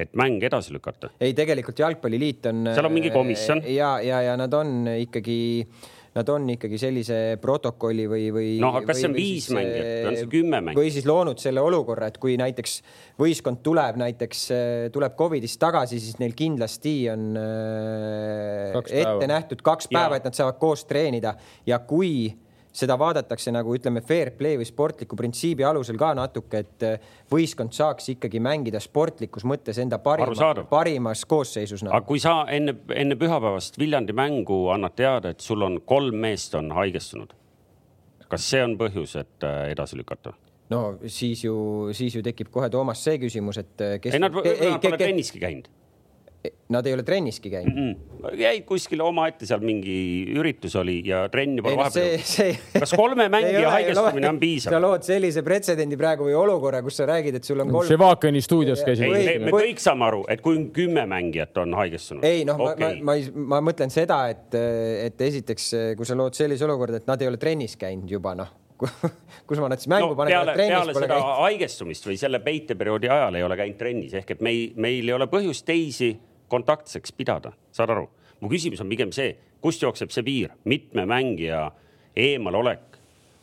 et mäng edasi lükata? ei, tegelikult Jalgpalliliit on. seal on mingi komisjon. ja, ja, ja nad on ikkagi äh, nad on ikkagi sellise protokolli või, või. noh, aga kas see on viis mängijat või on see kümme mängijat? või siis loonud selle olukorra, et kui näiteks võistkond tuleb näiteks, tuleb Covidist tagasi, siis neil kindlasti on äh, ette nähtud kaks päeva, et nad saavad koos treenida ja kui seda vaadatakse nagu ütleme, fair play või sportliku printsiibi alusel ka natuke, et äh, võistkond saaks ikkagi mängida sportlikus mõttes enda parima, parimas koosseisus nagu.. aga kui sa enne, enne pühapäevast Viljandi mängu annad teada, et sul on kolm meest on haigestunud, kas see on põhjus, et äh, edasi lükata? no siis ju, siis ju tekib kohe Toomas see küsimus, et äh, kes. ei, nad, nad pole tenniski käinud Nad ei ole trenniski käinud mm? -mm. jäid kuskile omaette, seal mingi üritus oli ja trenn juba vahepeal. See... kas kolme mängija haigestumine on piisav? sa lood sellise pretsedendi praegu või olukorra, kus sa räägid, et sul on kolm. Ševakini stuudios käisid. Me, me kõik saame aru, et kui kümme mängijat on haigestunud. ei noh okay., ma, ma, ma, ma mõtlen seda, et, et esiteks, kui sa lood sellise olukorda, et nad ei ole trennis käinud juba noh kus ma nad siis mängu no, panen. peale, peale seda käinud. haigestumist või selle peiteperioodi ajal ei ole käinud trennis ehk et meil, meil ei ole põhjust teisi kontaktseks pidada, saad aru? mu küsimus on pigem see, kust jookseb see piir, mitme mängija eemalolek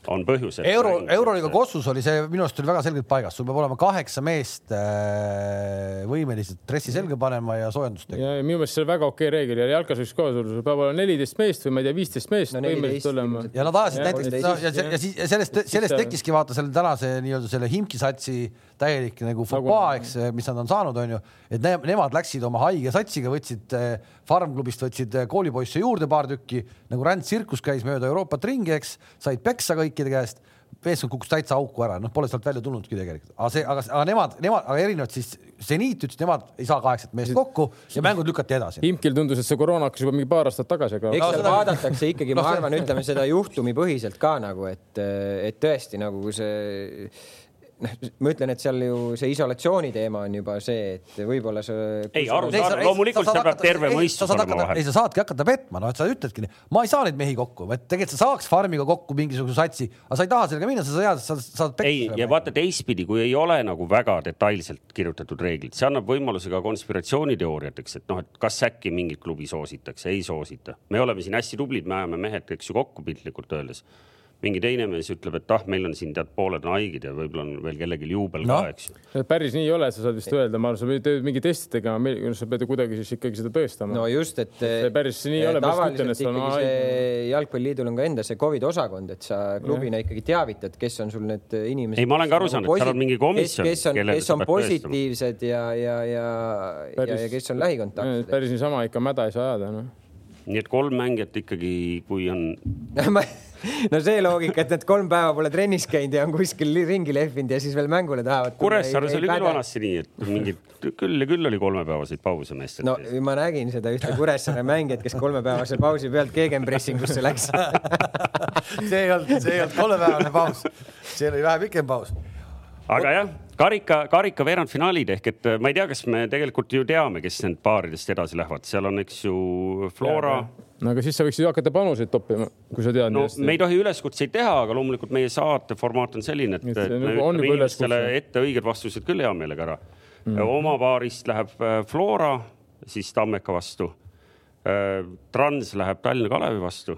on põhjus. euro, euroliiga kossus oli see minu arust oli väga selgelt paigas, sul peab olema kaheksa meest äh, võimelised dressi selga panema ja soojendust tegema. ja minu meelest see on väga okei reegel ja jalkas võiks ka sul peab olema neliteist meest või ma ei tea, viisteist meest no, võimelised olema. ja nad ajasid näiteks ja, ja, ja, ja sellest, sellest tekkiski vaata selle tänase nii-öelda selle Himki satsi täielik nagu fopaa, eks, mis nad on saanud, onju, et ne, nemad läksid oma haige satsiga, võtsid äh, farmklubist võtsid äh, koolipoisse juurde paar tükki, nagu rändtsirkus käis mööda Euroopat ringi, eks, said peksa kõikide käest meeskond kukkus täitsa auku ära, noh, pole sealt välja tulnudki tegelikult, aga see, aga, aga nemad, nemad, aga erinevalt siis seniit ütles, nemad ei saa kaheksat meest kokku ja mängud lükati edasi. Imkil tundus, et see koroona hakkas juba mingi paar aastat tagasi, aga. eks seal no, vaadatakse ikkagi, ma arvan, ütleme seda juhtumipõhiselt ka nagu, et, et tõesti nagu see noh, ma ütlen, et seal ju see isolatsiooni teema on juba see, et võib-olla see. ei, arusaadav, loomulikult seal peab terve mõistus olema vahel. ei, sa saadki hakata petma, noh, et sa ütledki ma ei saa neid mehi kokku, et tegelikult sa saaks farmiga kokku mingisuguse satsi, aga sa ei taha sellega minna, sa tead, sa saad ei, ja vaata teistpidi, kui ei ole nagu väga detailselt kirjutatud reeglid, see annab võimaluse ka konspiratsiooniteooriateks, et noh, et kas äkki mingit klubi soositakse, ei soosita. me oleme siin hästi tublid, me ajame mehed, eks ju, kokku piltlikult öeldes mingi teine mees ütleb, et ah, meil on siin tead pooled on haiged ja võib-olla on veel kellelgi juubel no. ka, eks ju. päris nii ei ole, sa saad vist öelda, ma arvan, sa pead mingi testi tegema, sa pead ju kuidagi siis ikkagi seda tõestama. no just, et. see päris nii ei ole. tavaliselt ikkagi on see jalgpalliliidul on ka enda see Covid osakond, et sa klubina ja. ikkagi teavitad, kes on sul need inimesed. ei, ma olen ka aru nagu saanud, et seal on mingi komisjon. kes on, kes on positiivsed ja, ja, ja, ja, ja kes on lähikontaktsed. päris niisama ikka mäda ei saa ajada, noh nii et kolm mängijat ikkagi, kui on no see loogika, et need kolm päeva pole trennis käinud ja on kuskil ringi lehvinud ja siis veel mängule tahavad. Kuressaares oli küll vanasti nii, et mingid küll ja küll oli kolmepäevaseid pause meestel. no ma nägin seda ühte Kuressaare mängijat, kes kolmepäevase pausi pealt gegenpressingusse läks see ei olnud, see ei olnud kolmepäevane paus, see oli vähe pikem paus. Aga jah karika, karika veerandfinaalid ehk et ma ei tea, kas me tegelikult ju teame, kes need paaridest edasi lähevad, seal on, eks ju, Flora. no aga siis sa võiksid hakata panuseid toppima, kui sa tead. no hästi. me ei tohi üleskutseid teha, aga loomulikult meie saate formaat on selline, et, et me nagu ütleme inimestele ette õiged vastused küll hea meelega ära mm.. oma paarist läheb äh, Flora siis Tammeka vastu. Äh, Trans läheb Tallinna Kalevi vastu.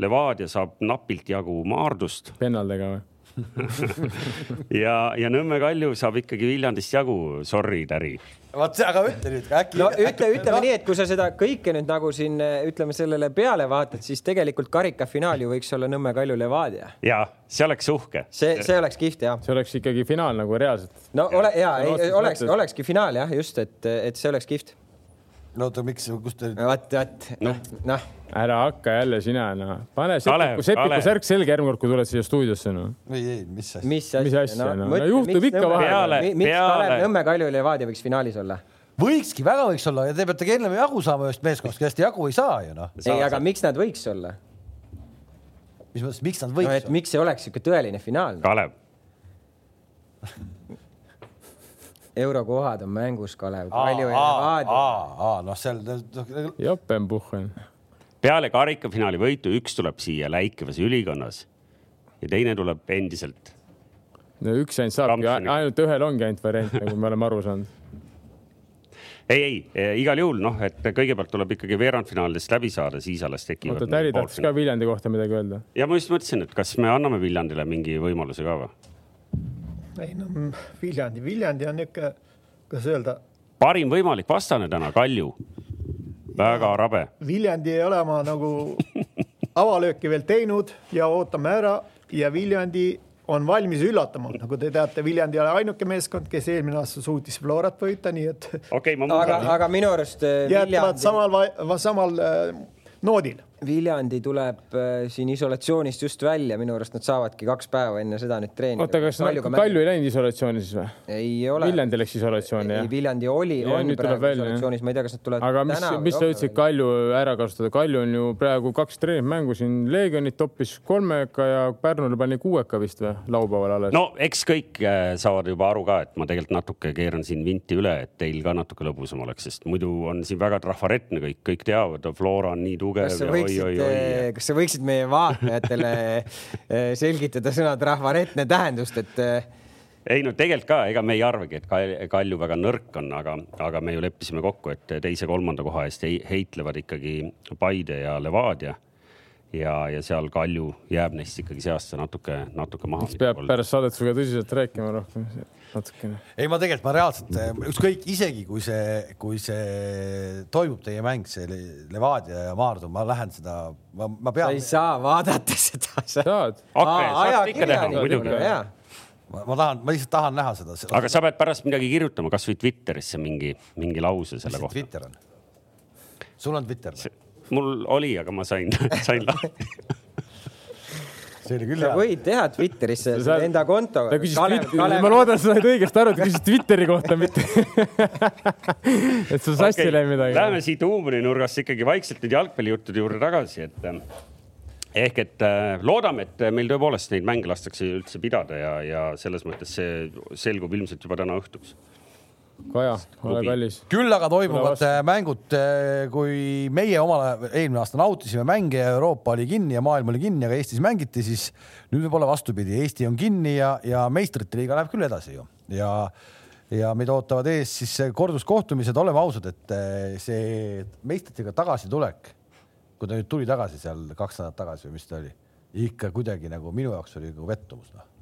Levadia saab napilt jagu Maardust. pennaldega või? ja, ja Nõmme Kalju saab ikkagi Viljandist jagu, sorry, Täri. vot, aga ütle nüüd äkki. no ütle, ütleme no. nii, et kui sa seda kõike nüüd nagu siin ütleme sellele peale vaatad, siis tegelikult karikafinaal ju võiks olla Nõmme Kalju Levadia. ja see oleks uhke. see, see oleks kihvt jah. see oleks ikkagi finaal nagu reaalselt. no ole ja, ei oleks, olekski finaal jah, just, et, et see oleks kihvt no oota, miks, kust te? vot, vot, noh, noh. ära hakka jälle sina, noh. pane Sepiku, Sepiku särk selga järgmine kord, kui tuled siia stuudiosse, noh. ei, ei, mis asja? mis asja, mis asja, noh no, no, juhtub ikka vahel. miks Kalev Nõmme Kalju Levadia võiks finaalis olla? võikski, väga võiks olla ja te peate ka ennem jagu saama ühest meeskonnast, kellest jagu ei saa ju noh. ei, aga miks nad võiks olla? mis mõttes, miks nad võiks no, miks ei oleks niisugune tõeline finaal? Kalev eurokohad on mängus, Kalev. palju Levadia. noh, seal. Jopenbuchen. peale karikafinaali võitu üks tuleb siia läikivas ülikonnas ja teine tuleb endiselt. no üks ainult saabki, ainult ühel ongi ainult variant, nagu me oleme aru saanud ei, ei e, igal juhul noh, et kõigepealt tuleb ikkagi veerandfinaalidest läbi saada, siis alles tekivad. oota, Täri tahtis ka Viljandi kohta midagi öelda. ja ma just mõtlesin, et kas me anname Viljandile mingi võimaluse ka või? Ei no Viljandi, Viljandi on niisugune, kuidas öelda. parim võimalik vastane täna, Kalju. väga rabe. Viljandi ei ole oma nagu avalööki veel teinud ja ootame ära ja Viljandi on valmis üllatama, nagu te teate, Viljandi ei ole ainuke meeskond, kes eelmine aasta suutis Florat võita, nii et okay,. aga, aga minu arust. jätavad Viljandi... samal, samal äh, noodil Viljandi tuleb äh, siin isolatsioonist just välja, minu arust nad saavadki kaks päeva enne seda nüüd treenida. oota, kas Kalju, Kalju ei läinud isolatsiooni siis või? ei ole. Viljandi läks isolatsiooni, jah? Viljandi oli, on praegu isolatsioonis, ma ei tea, kas nad tulevad aga mis, mis sa ütlesid Kalju ära kasutada? Kalju on ju praegu kaks treeningmängu siin, Leegionit toppis kolmeka ja Pärnule pani kuueka vist või, laupäeval alles? no eks kõik äh, saavad juba aru ka, et ma tegelikult natuke keeran siin vinti üle, et teil ka natuke lõbusam oleks, sest muidu on siin väga trafaretne kõik, kõik teavad, Flora on nii tugev ja oi-oi-oi kas sa võiksid meie vaatajatele eh, selgitada sõna trafaretne tähendust, et? Eh, ei no tegelikult ka, ega me ei arvagi, et Kalju väga nõrk on, aga, aga me ju leppisime kokku, et teise-kolmanda koha eest heitlevad ikkagi Paide ja Levadia ja, ja seal Kalju jääb neist ikkagi seasse natuke, natuke maha. peab pärast saadet sinuga tõsiselt rääkima rohkem natukene. ei, ma tegelikult, ma reaalselt eh, ükskõik, isegi kui see, kui see toimub teie mäng, see Levadia ja Maardu, ma lähen seda, ma, ma pean. sa ei saa vaadata seda. saad. ma, ma tahan, ma lihtsalt tahan näha seda, seda. aga sa pead pärast midagi kirjutama, kasvõi Twitterisse mingi, mingi lause selle kohta. Twitter on? sul on Twitter või? mul oli, aga ma sain sain lahti see oli küll hea. võid teha Twitterisse sa... enda konto. ta küsis Kalev, Kalev... ma loodan, sa said õigesti aru, ta küsis Twitteri kohta, mitte et sul sassi okay. läinud midagi. Läheme siit huumorinurgast ikkagi vaikselt nüüd jalgpallijuttude juurde tagasi, et ähm, ehk et äh, loodame, et meil tõepoolest neid mänge lastakse üldse pidada ja, ja selles mõttes see selgub ilmselt juba täna õhtuks Kaja, ole kallis. küll aga toimuvad mängud, eh, kui meie omal eelmine aasta nautisime mänge ja Euroopa oli kinni ja maailm oli kinni, aga Eestis mängiti, siis nüüd võib olla vastupidi, Eesti on kinni ja, ja meistrite liiga läheb küll edasi ju. Ja ja meid ootavad ees siis korduskohtumised, oleme ausad, et see meistrite liiga tagasitulek, kui ta nüüd tuli tagasi seal kaks nädalat tagasi või mis ta oli ikka kuidagi nagu minu jaoks oli nagu pettumus noh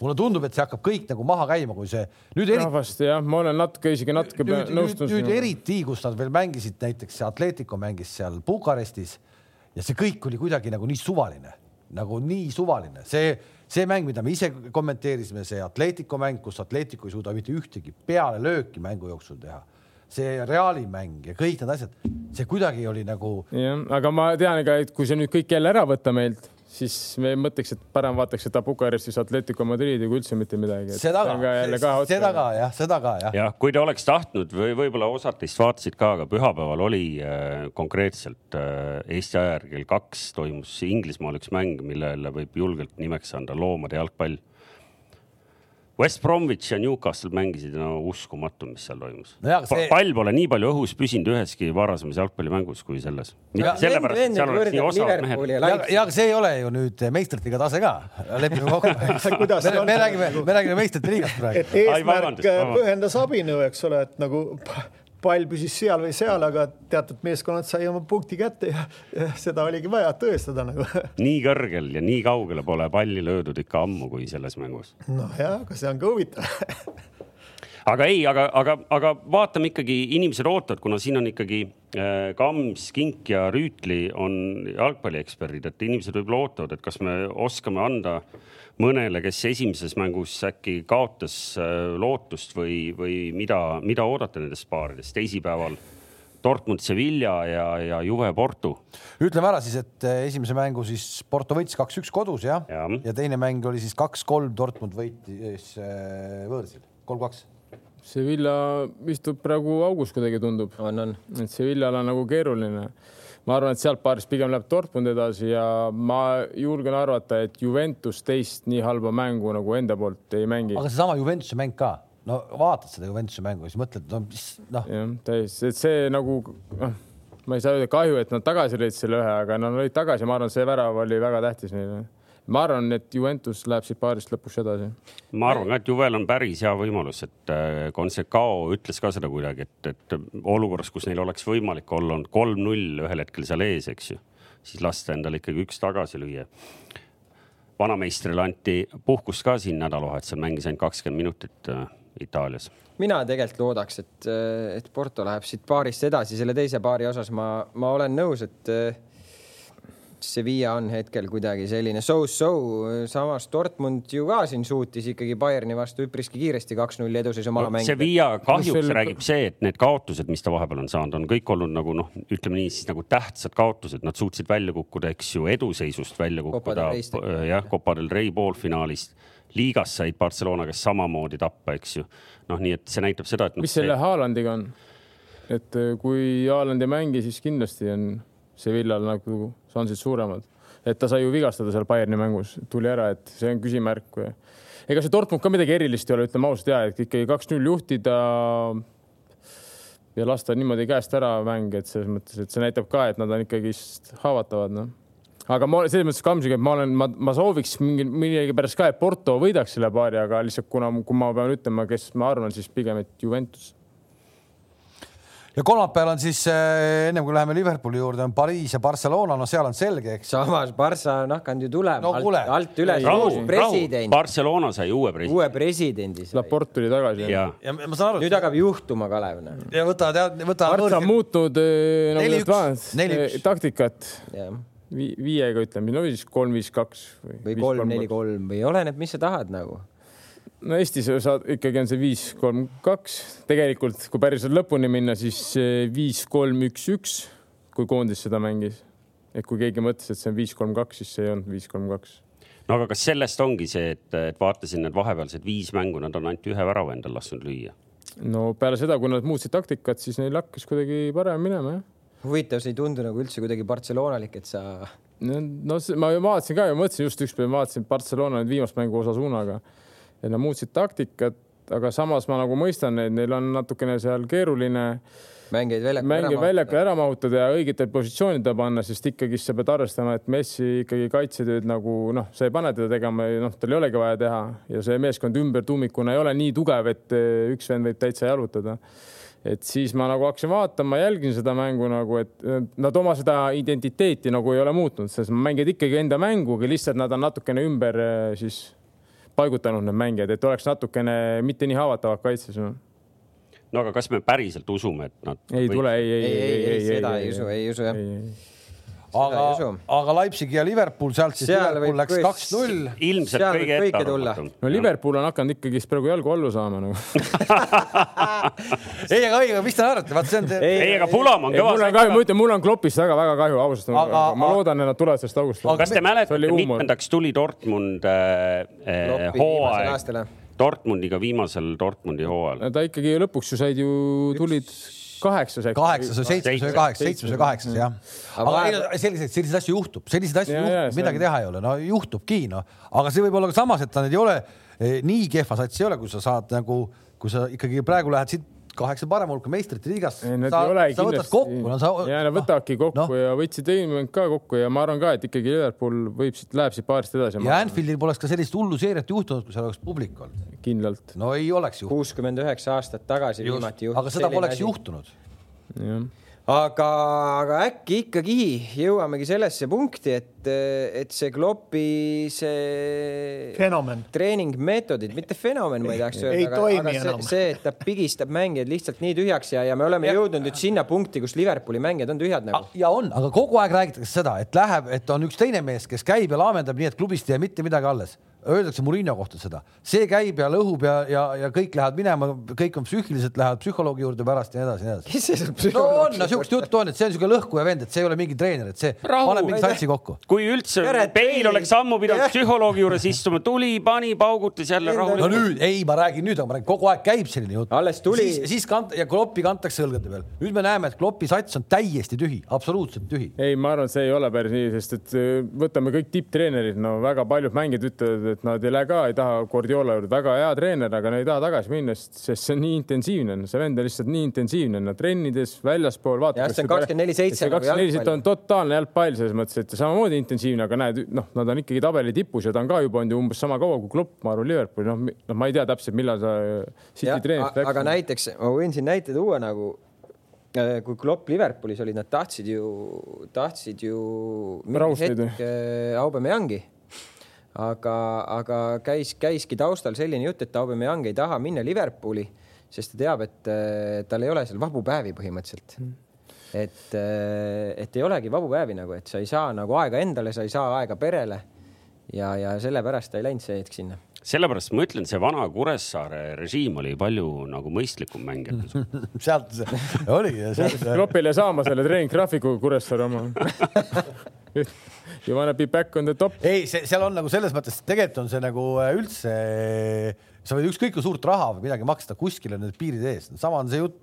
mulle tundub, et see hakkab kõik nagu maha käima, kui see nüüd eriti. rahvast jah, ma olen natuke isegi natuke nüüd, nõustus. nüüd, eriti, kus nad veel mängisid, näiteks Atletico mängis seal Bukarestis ja see kõik oli kuidagi nagu nii suvaline, nagu nii suvaline, see, see mäng, mida me ise kommenteerisime, see Atletico mäng, kus Atletico ei suuda mitte ühtegi pealelööki mängu jooksul teha see Reali mäng ja kõik need asjad, see kuidagi oli nagu. jah, aga ma tean, ega et kui see nüüd kõik jälle ära võtta meilt, siis me mõtleks, et parem vaataks seda Bukarestis Atletico Madridi kui üldse mitte midagi. seda ka, seda ka jah, seda ka jah. jah, kui te oleks tahtnud või võib-olla osad teist vaatasid ka, aga pühapäeval oli äh, konkreetselt äh, Eesti aja järgi kell kaks toimus Inglismaal üks mäng, millele võib julgelt nimeks anda loomade jalgpall West Bromwich ja Newcastle mängisid no uskumatu, mis seal toimus no. See... pall pole nii palju õhus püsinud üheski varasemas jalgpallimängus kui selles. sellepärast, et seal oleks nii osavad mehed. ja, aga see ei ole ju nüüd meistrite tase ka, lepime kokku me, me räägime, me räägime meistrite liigast praegu. et eesmärk pühendas abinõu, eks ole, et nagu pall püsis seal või seal, aga teatud meeskonnad sai oma punkti kätte ja, ja seda oligi vaja tõestada nagu. nii kõrgel ja nii kaugele pole palli löödud ikka ammu kui selles mängus. nojah, aga see on ka huvitav aga ei, aga, aga, aga vaatame ikkagi, inimesed ootavad, kuna siin on ikkagi äh, Kams, Kink ja Rüütli on jalgpallieksperdid, et inimesed võib-olla ootavad, et kas me oskame anda mõnele, kes esimeses mängus äkki kaotas äh, lootust või, või mida, mida oodata nendest paaridest teisipäeval? Dortmund, Sevilla ja, ja Juve, Porto. ütleme ära siis, et äh, esimese mängu siis Porto võitis kaks-üks kodus jah ja. ja., ja teine mäng oli siis kaks-kolm, Dortmund võitis võõrsil, kolm-kaks. Sevilla istub praegu augus kuidagi tundub. on, on. et Sevillal on nagu keeruline ma arvan, et sealt paarist pigem läheb Dortmund edasi ja ma julgen arvata, et Juventus teist nii halba mängu nagu enda poolt ei mängi. aga seesama Juventuse mäng ka, no vaatad seda Juventuse mängu, siis mõtled, no mis noh. jah, täiesti, et see nagu noh, ma ei saa öelda kahju, et nad tagasi lõid selle ühe, aga nad olid tagasi, ma arvan, see värav oli väga tähtis neile ma arvan, et Juventus läheb siit paarist lõpuks edasi. ma arvan ka, et Juvel on päris hea võimalus, et Consecao äh, ütles ka seda kuidagi, et, et olukorras, kus neil oleks võimalik olla olnud kolm-null ühel hetkel seal ees, eks ju, siis lasta endale ikkagi üks tagasi lüüa. vanameistrile anti puhkust ka siin nädalavahetusel, mängis ainult kakskümmend minutit äh, Itaalias mina tegelikult loodaks, et, et Porto läheb siit paarist edasi, selle teise paari osas ma, ma olen nõus, et Sevilla on hetkel kuidagi selline so-so, samas Dortmund ju ka siin suutis ikkagi Bayerni vastu üpriski kiiresti kaks-null eduseisu maha mängida. Sevilla kahjuks no, räägib see, et need kaotused, mis ta vahepeal on saanud, on kõik olnud nagu noh, ütleme nii siis nagu tähtsad kaotused, nad suutsid välja kukkuda, eks ju, eduseisust välja kukkuda, jah, Copa del Rey poolfinaalist liigas said Barcelona käest samamoodi tappa, eks ju. noh, nii et see näitab seda, et no,. mis selle Haalandiga on? et kui Haaland ei mängi, siis kindlasti on Sevillal nagu šansid suuremad. et ta sai ju vigastada seal Bayerni mängus, tuli ära, et see on küsimärk. ega see Dortmund ka midagi erilist ei ole, ütleme ausalt ja, et ikkagi kaks-null juhtida ja lasta niimoodi käest ära mäng, et selles mõttes, et see näitab ka, et nad on ikkagist haavatavad, noh. aga ma selles mõttes Kamsiga, et ma olen, ma, ma sooviks mingi, millegipärast ka, et Porto võidaks selle paari, aga lihtsalt kuna, kui ma pean ütlema, kes ma arvan, siis pigem, et Juventus ja kolmapäeval on siis äh, ennem kui läheme Liverpooli juurde, on Pariis ja Barcelona, no seal on selge, eks. samas Barca on hakanud ju tulema no, alt, alt üles. Barcelona sai uue presidendi. uue presidendi sai. Laport tuli tagasi. ja, ja ma saan aru. nüüd hakkab juhtuma, Kalev. Noh. ja võtavad, võtavad. Barca on muutnud äh, nagu äh, taktikat Vi. viiega ütleme, no siis kolm, viis, kaks. või kolm, neli, kolm või oleneb, mis sa tahad nagu no Eestis saad, ikkagi on see viis, kolm, kaks, tegelikult kui päriselt lõpuni minna, siis viis, kolm, üks, üks, kui koondis seda mängis. et kui keegi mõtles, et see on viis, kolm, kaks, siis see ei olnud viis, kolm, kaks. no aga kas sellest ongi see, et, et vaatasin need vahepealsed viis mängu, nad on ainult ühe värava endal lasknud lüüa? no peale seda, kui nad muutsid taktikat, siis neil hakkas kuidagi parem minema, jah. huvitav, see ei tundu nagu üldse kuidagi Barcelonalik, et sa no, no ma vaatasin ka ja mõtlesin just ükspäev, vaatasin Barcelona nüüd viimast mängu Osasunaga et nad muutsid taktikat, aga samas ma nagu mõistan neid, neil on natukene seal keeruline mängijaid väljakul mänge väljakul ära mahutada ja õigetel positsioonidel panna, sest ikkagi sa pead arvestama, et Messi ikkagi kaitsetööd nagu noh, sa ei pane teda tegema, noh, tal ei olegi vaja teha ja see meeskond ümber tuumikuna ei ole nii tugev, et üks vend võib täitsa jalutada. et siis ma nagu hakkasin vaatama, jälgin seda mängu nagu, et nad oma seda identiteeti nagu ei ole muutnud, sest mängid ikkagi enda mängu, lihtsalt nad on natukene ümber eh, siis paigutanud need mängijad, et oleks natukene mitte nii haavatavad kaitses no no aga kas me päriselt usume, et nad? ei või... tule, ei, ei, ei, ei, ei, seda ei usu, ei usu jah aga, aga Leipzig ja Liverpool sealt siis seal Liverpool läks kaks-null. ilmselt kõige ettearvamatum. no Liverpool on hakanud ikkagist praegu jalgu allu saama nagu ei, aga õige, mis te arvate, vaat see on see. ei, aga Pulam on kõva. mul on kahju, ma ütlen, mul on Kloppist väga-väga kahju, ausalt. aga ma loodan, et nad tulevad sellest august. kas te mäletate, mitmendaks tuli Dortmund äh, äh, hooaeg? Dortmundiga viimasel Dortmundi hooajal. ta ikkagi lõpuks ju said ju, tulid kaheksas. kaheksas või seitsmes või kaheksas, seitsmes või kaheksas jah. aga ei, selliseid, selliseid asju juhtub, selliseid asju ja, juhtub, midagi teha ei ole, no juhtubki noh, aga see võib olla ka samas, et nad ei ole eh, nii kehva sats ei ole, kui sa saad nagu, kui sa ikkagi praegu lähed siit kaheksa parema hulka meistrite liigas. sa, sa võtad kokku no,. Sa... ja nad võtavadki kokku no. ja võtsid eelmine ka kokku ja ma arvan ka, et ikkagi Liverpool võib siit, läheb siit paarist edasi. ja Anfieldil poleks ka sellist hullu seeriat juhtunud, kui seal oleks publik olnud. kindlalt. no ei oleks juhtunud. kuuskümmend üheksa aastat tagasi Just. viimati juhtus. aga seda poleks asi. juhtunud. jah aga, aga äkki ikkagi jõuamegi sellesse punkti, et, et see Kloppi see fenomen, treeningmeetodid, mitte fenomen, ma ei tahaks öelda, aga, aga see, see, et ta pigistab mängijaid lihtsalt nii tühjaks ja, ja me oleme ja. jõudnud nüüd sinna punkti, kus Liverpooli mängijad on tühjad nagu. ja on, aga kogu aeg räägitakse seda, et läheb, et on üks teine mees, kes käib ja laamendab nii, et klubist ei jää mitte midagi alles öeldakse Murillo kohta seda, see käib ja lõhub ja, ja, ja kõik lähevad minema, kõik on psüühiliselt, lähevad psühholoogi juurde pärast ja nii edasi, nii edasi. kes see sul psühholoog no on, no siukest juttu on, et see on siuke lõhkuja vend, et see ei ole mingi treener, et see Rahu, paneb mingi satsi kokku. kui üldse Peil oleks ammu pidanud psühholoogi juures istuma, tuli, pani, paugutas jälle rahulikult. no nüüd, ei, ma räägin nüüd, ma räägin, kogu aeg käib selline jutt. alles tuli. siis, siis kant- ja Kloppi kantakse õlgade peal. nüüd me näeme, et Kloppi sats on täiesti tühi, absoluutselt tühi. ei, ma arvan, et see ei ole päris nii, sest et äh, võtame kõik tipptreenerid, no väga paljud mängijad ütlevad, et nad ei lähe ka ei taha Guardiola juurde, väga hea treener, aga no ei taha tagasi minna, sest see on nii intensiivne, see vend on lihtsalt nii intensiivne, no trennides, väljaspool. jah, see on kakskümmend neli seitse. Nagu kakskümmend neli seitse on totaalne jalgpall selles mõttes, et samamoodi intensiivne, aga näed, noh, nad on ikkagi tabeli tipus ja ta on ka juba olnud ju umbes sama kaua kui Klopp, ma arvan, Liverpooli, noh, noh, ma ei tea täpselt, millal sa City treenist läks. aga näiteks ma võin siin näite tuua nagu äh, kui Klopp Liverpoolis oli, nad tahtsid ju, tahtsid ju äh, Aubameyangi aga, aga käis, käiski taustal selline jutt, et Aubameyang ei taha minna Liverpooli, sest ta teab, et äh, tal ei ole seal vabu päevi põhimõtteliselt mm. et, äh, et ei olegi vabu päevi nagu, et sa ei saa nagu aega endale, sa ei saa aega perele. ja, ja sellepärast ta ei läinud see hetk sinna sellepärast ma ütlen, see vana Kuressaare režiim oli palju nagu mõistlikum suhtes sealt see oligi. Kloppile saama selle treeninggraafiku Kuressaare oma You wanna be back on the top. ei, see seal on nagu selles mõttes, tegelikult on see nagu äh, üldse, sa võid ükskõik kui suurt raha või midagi maksta, kuskil on need piirid ees. sama on see jutt,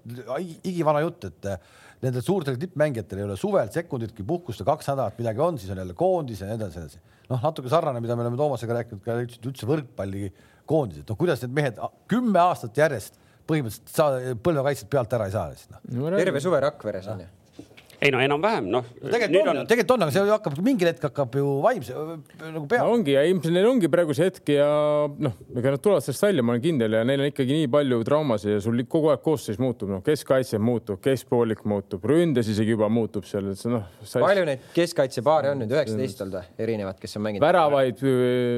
igivana jutt, et äh, nendel suurtel tippmängijatel ei ole suvel sekunditki puhkust ja kaks nädalat midagi on, siis on jälle koondis ja nii edasi, edasi. noh, natuke sarnane, mida me oleme Toomasega rääkinud ka üldse võrkpallikoondised, no kuidas need mehed kümme aastat järjest põhimõtteliselt sa põlvekaitset pealt ära ei saa lihtsalt no.. terve suve Rakveres on ju ei no enam-vähem noh no,. tegelikult on, on..., tegelikult on, aga see hakkab mingil hetk hakkab ju vaimse nagu pea no,. ongi ja ilmselt neil ongi praegu see hetk ja noh, ega nad tulevad sellest välja, ma olen kindel ja neil on ikkagi nii palju traumasid ja sul kogu aeg koosseis muutub, noh, keskkaitse muutub, keskpoolik muutub, ründes isegi juba muutub seal, et see noh sa.... palju neid keskkaitsepaare on nüüd, üheksateist olnud või, erinevad, kes on mänginud? väravaid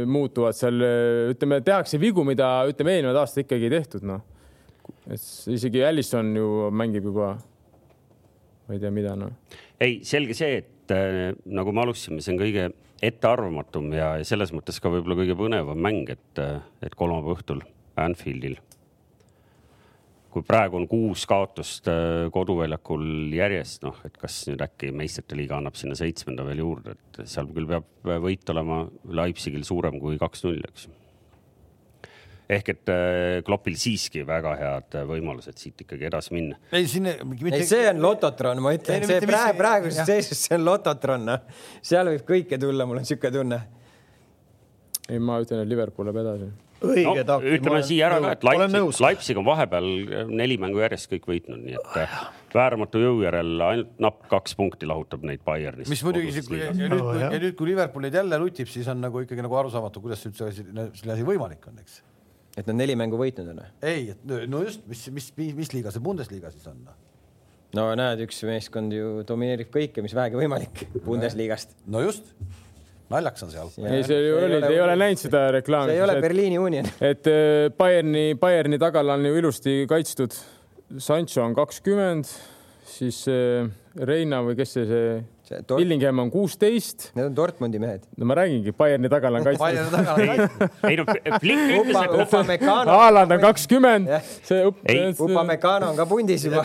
muutuvad seal, ütleme, tehakse vigu, mida ütleme, eelnevad aastad ikkagi ei tehtud, noh. et isegi Allison ju mängib juba ma ei tea, mida noh. ei, selge see, et äh, nagu me alustasime, see on kõige ettearvamatum ja selles mõttes ka võib-olla kõige põnevam mäng, et, äh, et kolmapäeva õhtul Anfieldil. kui praegu on kuus kaotust äh, koduväljakul järjest, noh, et kas nüüd äkki meistrite liiga annab sinna seitsmenda veel juurde, et seal küll peab võit olema Leipzigil suurem kui kaks-null, eks ehk et äh, Kloppil siiski väga head äh, võimalused siit ikkagi edasi minna. ei, siin mitte... ei, see on lototron, ma ütlen, see praegu, praeguses seisus, see on lototron, noh. seal võib kõike tulla, mul on niisugune tunne. ei, ma ütlen, et Liverpool läheb edasi. õige no,, ütleme siia ära ka, et Leipzig, Leipzig on vahepeal äh, neli mängu järjest kõik võitnud, nii et vääramatu jõu järel ainult napp kaks punkti lahutab neid Bayernist. mis muidugi, ja nüüd, ja nüüd, kui Liverpool neid jälle nutib, siis on nagu ikkagi nagu arusaamatu, kuidas üldse asi, selline asi võimalik on, eks et nad neli mängu võitnud on? ei, et no just, mis, mis, mis, mis liiga see Bundesliga siis on? no näed, üks meeskond ju domineerib kõike, mis vähegi võimalik Bundesliga-st. no just naljakas on seal. ei, see ju oli, te ei ole näinud seda reklaami. see ei ole Berliini Union. et äh, Bayerni, Bayerni tagala on ju ilusti kaitstud. Sancho on kakskümmend, siis äh, Reina või kes see, see Dort... Illingham on kuusteist. Need on Dortmundi mehed. no ma räägingi, Bayerni tagala on kaitstud. Bayerni tagala on kaitstud. ei no Flick ütles, et Haaland on kakskümmend. see Upamecano on ka pundis juba.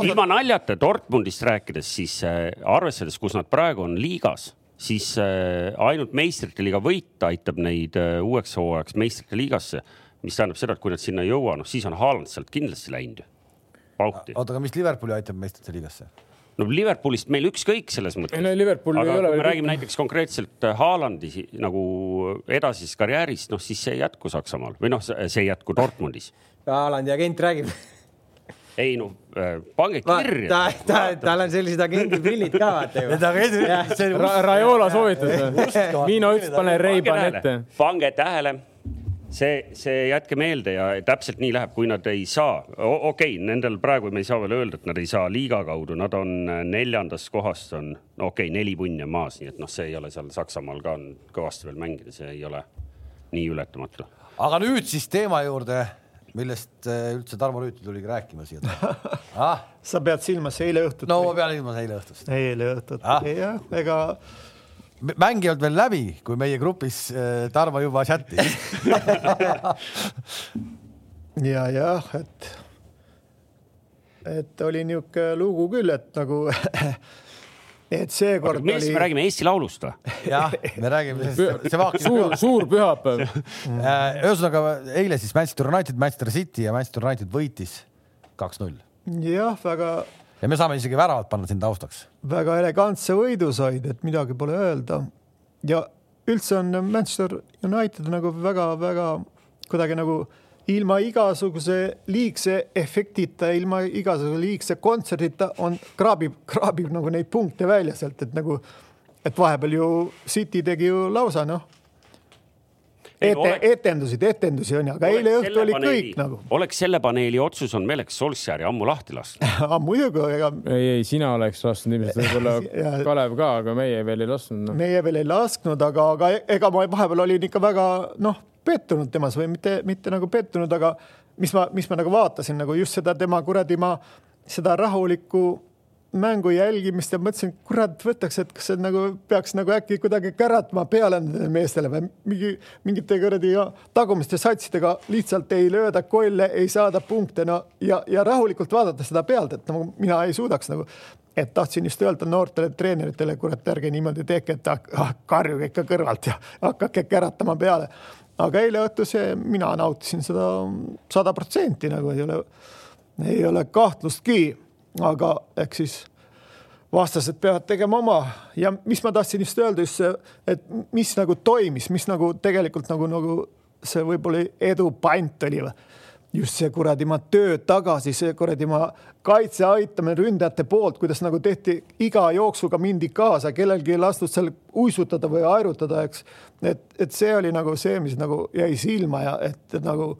ilma naljata Dortmundist rääkides, siis äh, arvestades, kus nad praegu on liigas siis äh, ainult meistrite liiga võit aitab neid äh, uueks hooajaks meistrite liigasse, mis tähendab seda, et kui nad sinna ei jõua, noh siis on Haaland sealt kindlasti läinud ju. oota, aga mis Liverpooli aitab meistrite liigasse? No Liverpoolist meil ükskõik selles mõttes. no Liverpool aga ei ole. kui me räägime näiteks konkreetselt äh, Haalandi nagu edasisest karjäärist, noh siis see ei jätku Saksamaal või noh, see ei jätku Dortmundis. Haalandi agent räägib ei no äh, pange kirja. ta, ta, tal on sellised agendiprillid ka vaata ju. Need agendid Ra. Raiola soovitas. Miino ütles, pane Ray-Ban ette. pange tähele, see, see jätke meelde ja täpselt nii läheb, kui nad ei saa. okei okay,, nendel praegu me ei saa veel öelda, et nad ei saa liiga kaudu, nad on äh, neljandast kohast on, no okei okay,, neli punni on maas, nii et noh, see ei ole seal Saksamaal ka on kõvasti veel mängida, see ei ole nii ületamatu. aga nüüd siis teema juurde millest äh, üldse Tarmo Rüütel tuligi rääkima siia ah?. sa pead silmas eile õhtut? no ma pean silmas eile õhtust. eile õhtut ah., jah, ega. Mäng ei olnud veel läbi, kui meie grupis äh, Tarmo juba chat'is ja jah, et, et oli niisugune lugu küll, et nagu et seekord oli. millest me räägime, Eesti Laulust või? jah, me räägime, see vaak-. suur, suur pühapäev. Äh, ühesõnaga eile siis Manchester United, Manchester City ja Manchester United võitis kaks-null. jah, väga. Ja me saame isegi väravat panna siin taustaks. väga elegantse võidu said, et midagi pole öelda. ja üldse on Manchester United nagu väga-väga kuidagi nagu ilma igasuguse liigse efektita, ilma igasuguse liigse kontserdita on, kraabib, kraabib nagu neid punkte välja sealt, et nagu, et vahepeal ju City tegi ju lausa noh ete, etendusid, etendusi on ju, aga eile õhtu oli paneeli, kõik nagu. oleks selle paneeli otsus on, me oleks Solskjaeri ammu lahti lasknud muidugi, ega. ei, ei, sina oleks lasknud ilmselt, võib-olla Kalev ka, aga meie veel ei lasknud no.. meie veel ei lasknud, aga, aga ega ma vahepeal olin ikka väga noh pettunud temas või mitte, mitte nagu pettunud, aga mis ma, mis ma nagu vaatasin nagu just seda tema kuradi ma seda rahulikku mängu jälgimist ja mõtlesin, kurat, võtaks, et kas see nagu peaks nagu äkki kuidagi käratama peale nendele meestele või mingi mingite kuradi tagumiste satsidega lihtsalt ei lööda kolle, ei saada punkte, no ja, ja rahulikult vaadata seda pealt, et nagu mina ei suudaks nagu et tahtsin just öelda noortele treeneritele, kurat, ärge niimoodi tehke, et ah, karjuge ikka kõrvalt ja hakake käratama peale. Aga eile õhtuse mina nautisin seda sada protsenti nagu ei ole, ei ole kahtlustki, aga eks siis vastased peavad tegema oma ja mis ma tahtsin just öelda, just see, et mis nagu toimis, mis nagu tegelikult nagu, nagu see võib-olla edu pant oli või just see kuradi ma töö tagasi, see kuradi ma kaitse aitamine ründajate poolt, kuidas nagu tehti iga jooksuga mindi kaasa, kellelgi ei lastud seal uisutada või aerutada, eks. et, et see oli nagu see, mis nagu jäi silma ja et, et nagu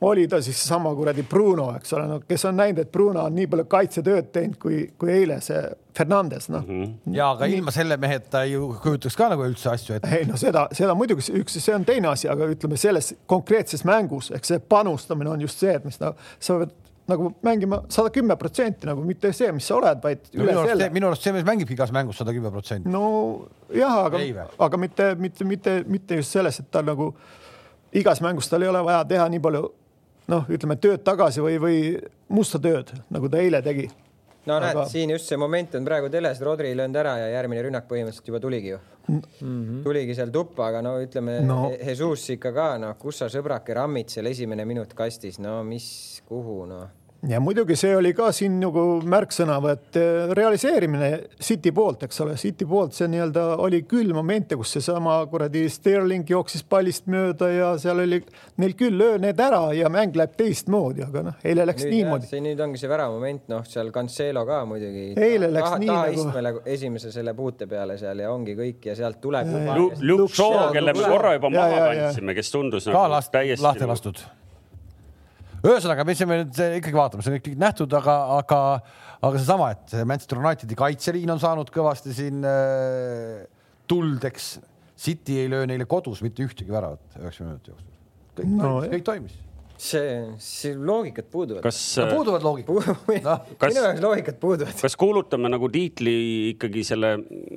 oli ta siis sama kuradi Bruno, eks ole, no kes on näinud, et Bruno on nii palju kaitsetööd teinud, kui, kui eile see Fernandes, noh mm -hmm.. ja aga ilma selle meheta ei kujutaks ka nagu üldse asju ette. ei no seda, seda muidugi üks, see on teine asi, aga ütleme selles konkreetses mängus, eks see panustamine on just see, et mis nagu, sa pead nagu mängima sada kümme protsenti nagu mitte see, mis sa oled, vaid no, üle selle. minu arust see mees mängibki igas mängus sada kümme protsenti. no jah, aga, aga mitte, mitte, mitte, mitte just selles, et tal nagu igas mängus tal ei ole vaja teha nii palju noh, ütleme tööd tagasi või, või musta tööd, nagu ta eile tegi. no Aga... näed, siin just see moment on praegu teles, Rodri ei löönud ära ja järgmine rünnak põhimõtteliselt juba tuligi ju mm. -hmm. tuligi seal tuppa, aga no ütleme no. Jesus ikka ka, noh, kus sa sõbrake rammid seal esimene minut kastis, no mis, kuhu, noh ja muidugi see oli ka siin nagu märksõna, et eh, realiseerimine City poolt, eks ole, City poolt see nii-öelda oli küll momente, kus seesama kuradi Sterling jooksis pallist mööda ja seal oli neil küll löö need ära ja mäng läheb teistmoodi, aga noh, eile läks nüüd, niimoodi. see nüüd ongi see väramoment, noh, seal Cancelo ka muidugi. eile läks taha, nii taha nagu. istmele esimese selle puute peale seal ja ongi kõik ja sealt tuleb. Luke Shaw, kelle me korra juba maha kandsime, kes tundus nagu täiesti. lahti lastud ühesõnaga, me peame nüüd ikkagi vaatama, see on kõik nähtud, aga, aga, aga seesama, et Manchester Unitedi kaitseliin on saanud kõvasti siin äh, tuld, eks. City ei löö neile kodus mitte ühtegi väravat üheksakümne minuti jooksul. kõik no, toimis, kõik toimis see, see loogikad puuduvad. kas no,? puuduvad loogikad no.. minu jaoks loogikad puuduvad. kas kuulutame nagu tiitli ikkagi selle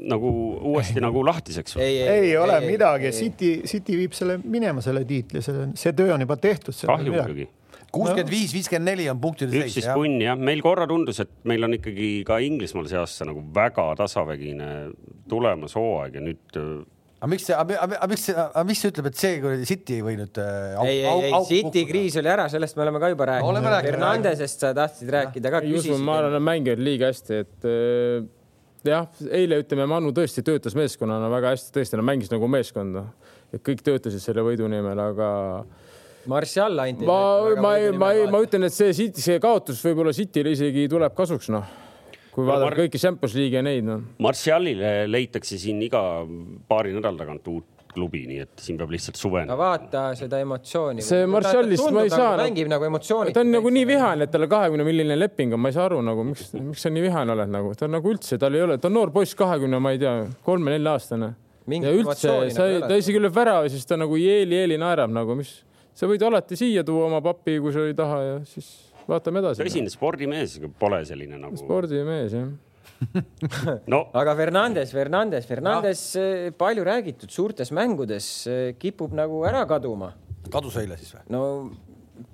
nagu uuesti ei. nagu lahtiseks või? ei, ei, ei, ei ole ei, midagi, City, City viib selle minema, selle tiitli, see, see töö on juba tehtud. kahju muidugi kuuskümmend viis, viiskümmend neli on punktide seis. üksteist punni jah, meil korra tundus, et meil on ikkagi ka Inglismaal see aasta nagu väga tasavägine tulemas hooaeg ja nüüd äh, aga miks see, aga miks aga mis ütleb, et see kuradi City ei võinud äh,? ei, ei, ei, City kriis oli ära, sellest me oleme ka juba rääkinud no,. Fernandesest sa tahtsid rääkida ka. ma arvan, nad mängivad liiga hästi, et äh, jah, eile ütleme, Manu tõesti töötas meeskonnana väga hästi, tõesti, nad mängisid nagu meeskonda, et kõik töötasid selle võidu nimel, aga Martial anti. ma, ma, ma, ma ütlen, et see, see kaotus võib-olla City'le isegi tuleb kasuks, noh kui vaadata Mar kõiki Champions League'i ja neid, noh. Martialile leitakse siin iga paari nädala tagant uut klubi, nii et siin peab lihtsalt suve. aga vaata seda emotsiooni. see Martialist ma ei saa. Nagu, mängib nagu emotsiooni. ta on nagu nii vihane, et tal on kahekümne miljoni leping on, ma ei saa aru nagu, miks, miks sa nii vihane oled nagu, ta on nagu üldse, tal ei ole, ta on noor poiss, kahekümne, ma ei tea, kolme-nelja aastane. ja üldse, sa, nagu ta isegi lööb värava, siis ta nagu jeeli-jeeli naerab nagu, mis sa võid alati siia tuua oma papi, kui sa ei taha ja siis vaatame edasi. tõsine spordimees, pole selline nagu. spordimees jah no aga Fernandes, Fernandes, Fernandes no. Eh, palju räägitud suurtes mängudes eh, kipub nagu ära kaduma. kadus eile siis või? no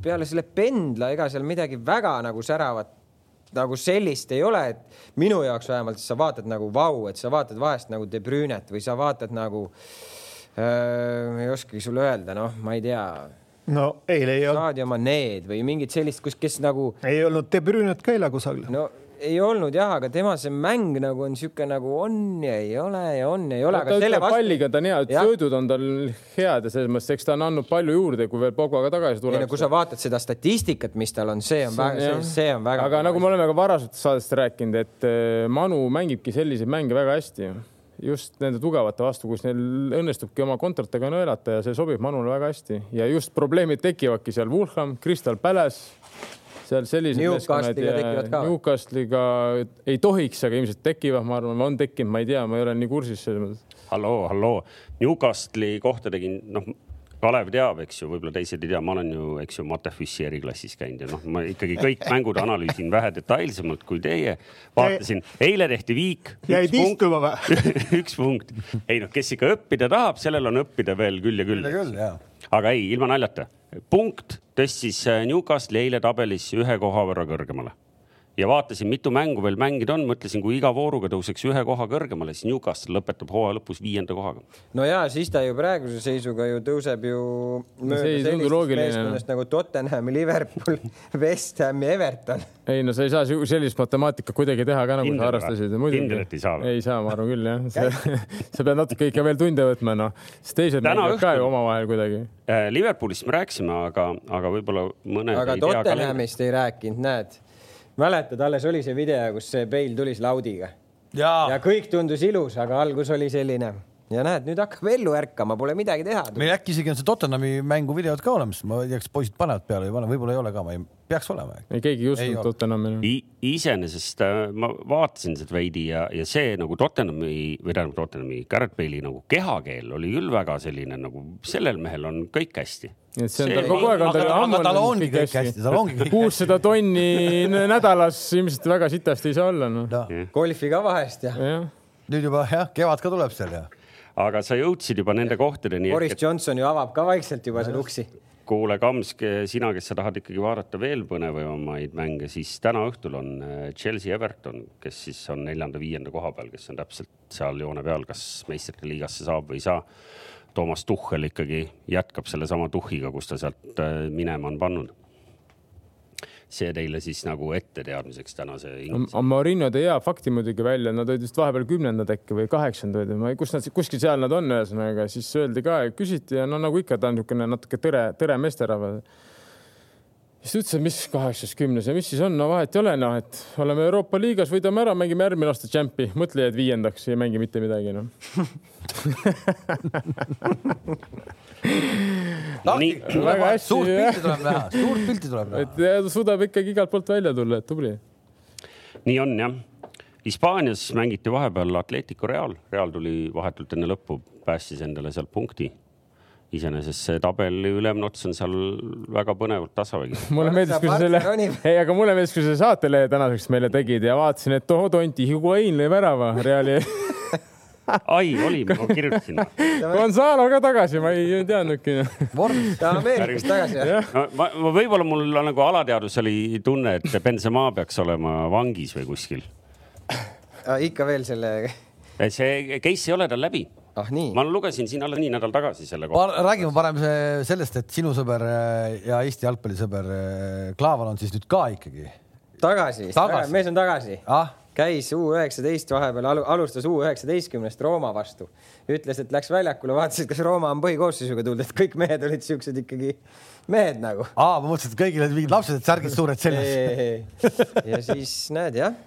peale selle pendla, ega seal midagi väga nagu säravat nagu sellist ei ole, et minu jaoks vähemalt sa vaatad nagu vau, et sa vaatad vahest nagu De Brünet või sa vaatad nagu äh,, ei oskagi sulle öelda, noh, ma ei tea no eile ei olnud. Sadio Maneed või mingid sellist, kus, kes nagu. ei olnud De Bruynet ka eile kusagil. no ei olnud jah, aga tema see mäng nagu on sihuke nagu on ja ei ole ja on ja ei ole. ta ütleb vastu... palliga ta on hea, söödud on tal head ja selles mõttes, eks ta on andnud palju juurde, kui veel Pogbaga tagasi tuleb. kui sa vaatad seda statistikat, mis tal on, see on see, väga, see, see on väga. aga nagu me oleme ka varasematest saadest rääkinud, et eh, Manu mängibki selliseid mänge väga hästi just nende tugevate vastu, kus neil õnnestubki oma kontratega nõelata ja see sobib Manule väga hästi. Ja just probleemid tekivadki seal Wulham, Crystal Palace, seal sellised meeskonnad ja Newcastle'iga ei tohiks, aga ilmselt tekivad, ma arvan, on tekkinud, ma ei tea, ma ei ole nii kursis selles mõttes. halloo, halloo, Newcastle'i kohta tegin, noh Kalev teab, eks ju, võib-olla teised ei tea, ma olen ju, eks ju, Mate Füssi eriklassis käinud ja noh, ma ikkagi kõik mängud analüüsin vähe detailsemalt kui teie. vaatasin, eile tehti viik. jäid istuma või üks punkt. ei noh, kes ikka õppida tahab, sellel on õppida veel küll ja küll. küll, jaa. aga ei, ilma naljata. punkt tõstis Newcastle'i eile tabelis ühe koha võrra kõrgemale ja vaatasin, mitu mängu veel mängida on, mõtlesin, kui iga vooruga tõuseks ühe koha kõrgemale, siis Newcastle lõpetab hooaja lõpus viienda kohaga. no ja siis ta ju praeguse seisuga ju tõuseb ju mööda sellistest meeskonnast nagu Tottenham, Liverpool, West Ham ja Everton. ei no sa ei saa sellist matemaatikat kuidagi teha ka nagu sa arvestasid. kindlalt ei saa. ei saa, ma arvan küll jah. sa pead natuke ikka veel tunde võtma, noh, sest teised mängivad ka ju omavahel kuidagi. Äh, Liverpoolist me rääkisime, aga, aga võib-olla mõned. aga Tottenhamist ei rääkinud, näed mäletad, alles oli see video, kus see Bale tuli laudiga. ja kõik tundus ilus, aga algus oli selline ja näed, nüüd hakkab ellu ärkama, pole midagi teha. meil äkki isegi on see Tottenhami mängu videod ka olemas, ma ei tea, kas poisid panevad peale või pane, võib-olla ei ole ka, ma ei, peaks olema. ei, keegi ei uskunud Tottenhami. iseenesest äh, ma vaatasin seda veidi ja, ja see nagu Tottenhami või tähendab Tottenami, Garrett Bale'i nagu kehakeel oli küll väga selline nagu sellel mehel on kõik hästi. Et see on tal kogu aeg on tal ammu tal ongi kõik hästi, tal ongi kõik kuussada tonni nädalas ilmselt väga sitasti ei saa olla noh. No.. golfi ka vahest ja, ja.. nüüd juba jah, kevad ka tuleb seal ja aga sa jõudsid juba nende kohtadeni. Boris et... Johnson ju avab ka vaikselt juba seal uksi. kuule, Kamsk, sina, kes sa tahad ikkagi vaadata veel põnevamaid mänge, siis täna õhtul on äh, Chelsea Everton, kes siis on neljanda-viienda koha peal, kes on täpselt seal joone peal, kas meistrite liigasse saab või ei saa. Toomas Tuhhel ikkagi jätkab sellesama tuhhiga, kus ta sealt äh, minema on pannud see teile siis nagu ette teadmiseks tänase Marino tõi hea fakti muidugi välja, nad olid vist vahepeal kümnendad äkki või kaheksandad või kus nad, kuskil seal nad on, ühesõnaga siis öeldi ka, küsiti ja no nagu ikka, ta on niisugune natuke tõre, tõre meesterahvas siis ta ütles, et mis kaheksas, kümnes ja mis siis on, no vahet ei ole, noh, et oleme Euroopa liigas, võidame ära, mängime järgmine aasta tšempi, mõtle, jääd viiendaks, ei mängi mitte midagi, noh nii, väga hästi. suurt pilti tuleb näha, suurt pilti tuleb näha. et ta suudab ikkagi igalt poolt välja tulla, et tubli. nii on jah. Hispaanias mängiti vahepeal Atletico Real, Real tuli vahetult enne lõppu, päästis endale sealt punkti iseenesest see tabeli ülemine ots on seal väga põnevalt tasavägi. mulle meeldis, kui sa selle, ei, aga mulle meeldis, kui sa saatelehe tänaseks meile tegid ja vaatasin, et tohoh tonti, Higuain lõi värava Reali ai, oli, ma kirjutasin. Gonzalo ka tagasi, ma ei teadnudki. ta Ameerikas tagasi jah? no ma, ma võib-olla mul nagu alateadvus oli tunne, et Benzema peaks olema vangis või kuskil. ikka veel selle. see case ei ole tal läbi ah nii. ma lugesin siin alles nii nädal tagasi selle kohta. räägime parem sellest, et sinu sõber äh, ja Eesti jalgpallisõber äh, Klaavan on siis nüüd ka ikkagi. tagasi, tagasi., mees on tagasi ah? käis U üheksateist vahepeal alu,, alustas U üheksateistkümnest Rooma vastu. ütles, et läks väljakule, vaatas, et kas Rooma on põhikoosseisuga tulnud, et kõik mehed olid siuksed ikkagi mehed nagu. aa, ma mõtlesin, et kõigil olid mingid lapsed, et särgid suured seljas. ja siis näed jah,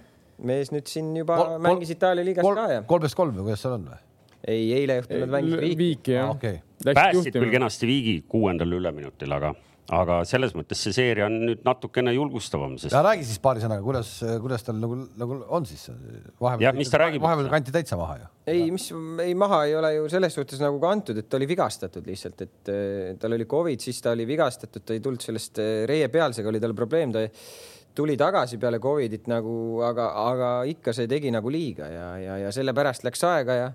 mees nüüd siin juba kol, mängis Itaalia liigas ka ja. kolmest kolm või kuidas seal on või? Ei, eile õhtul nad mängisid Viiki. Viiki jah ah, okay.. päästsid küll kenasti Viigi kuuendal üleminutil, aga, aga selles mõttes see seeria on nüüd natukene julgustavam sest.... räägi siis paari sõnaga, kuidas, kuidas tal nagu, nagu on siis vahepeal. vahepeal kanti täitsa maha ju. ei, mis, ei maha ei ole ju selles suhtes nagu kantud, et ta oli vigastatud lihtsalt, et tal oli Covid, siis ta oli vigastatud, ta ei tulnud sellest reie pealsega oli tal probleem, ta tuli tagasi peale Covidit nagu, aga, aga ikka see tegi nagu liiga ja, ja, ja sellepärast läks aega ja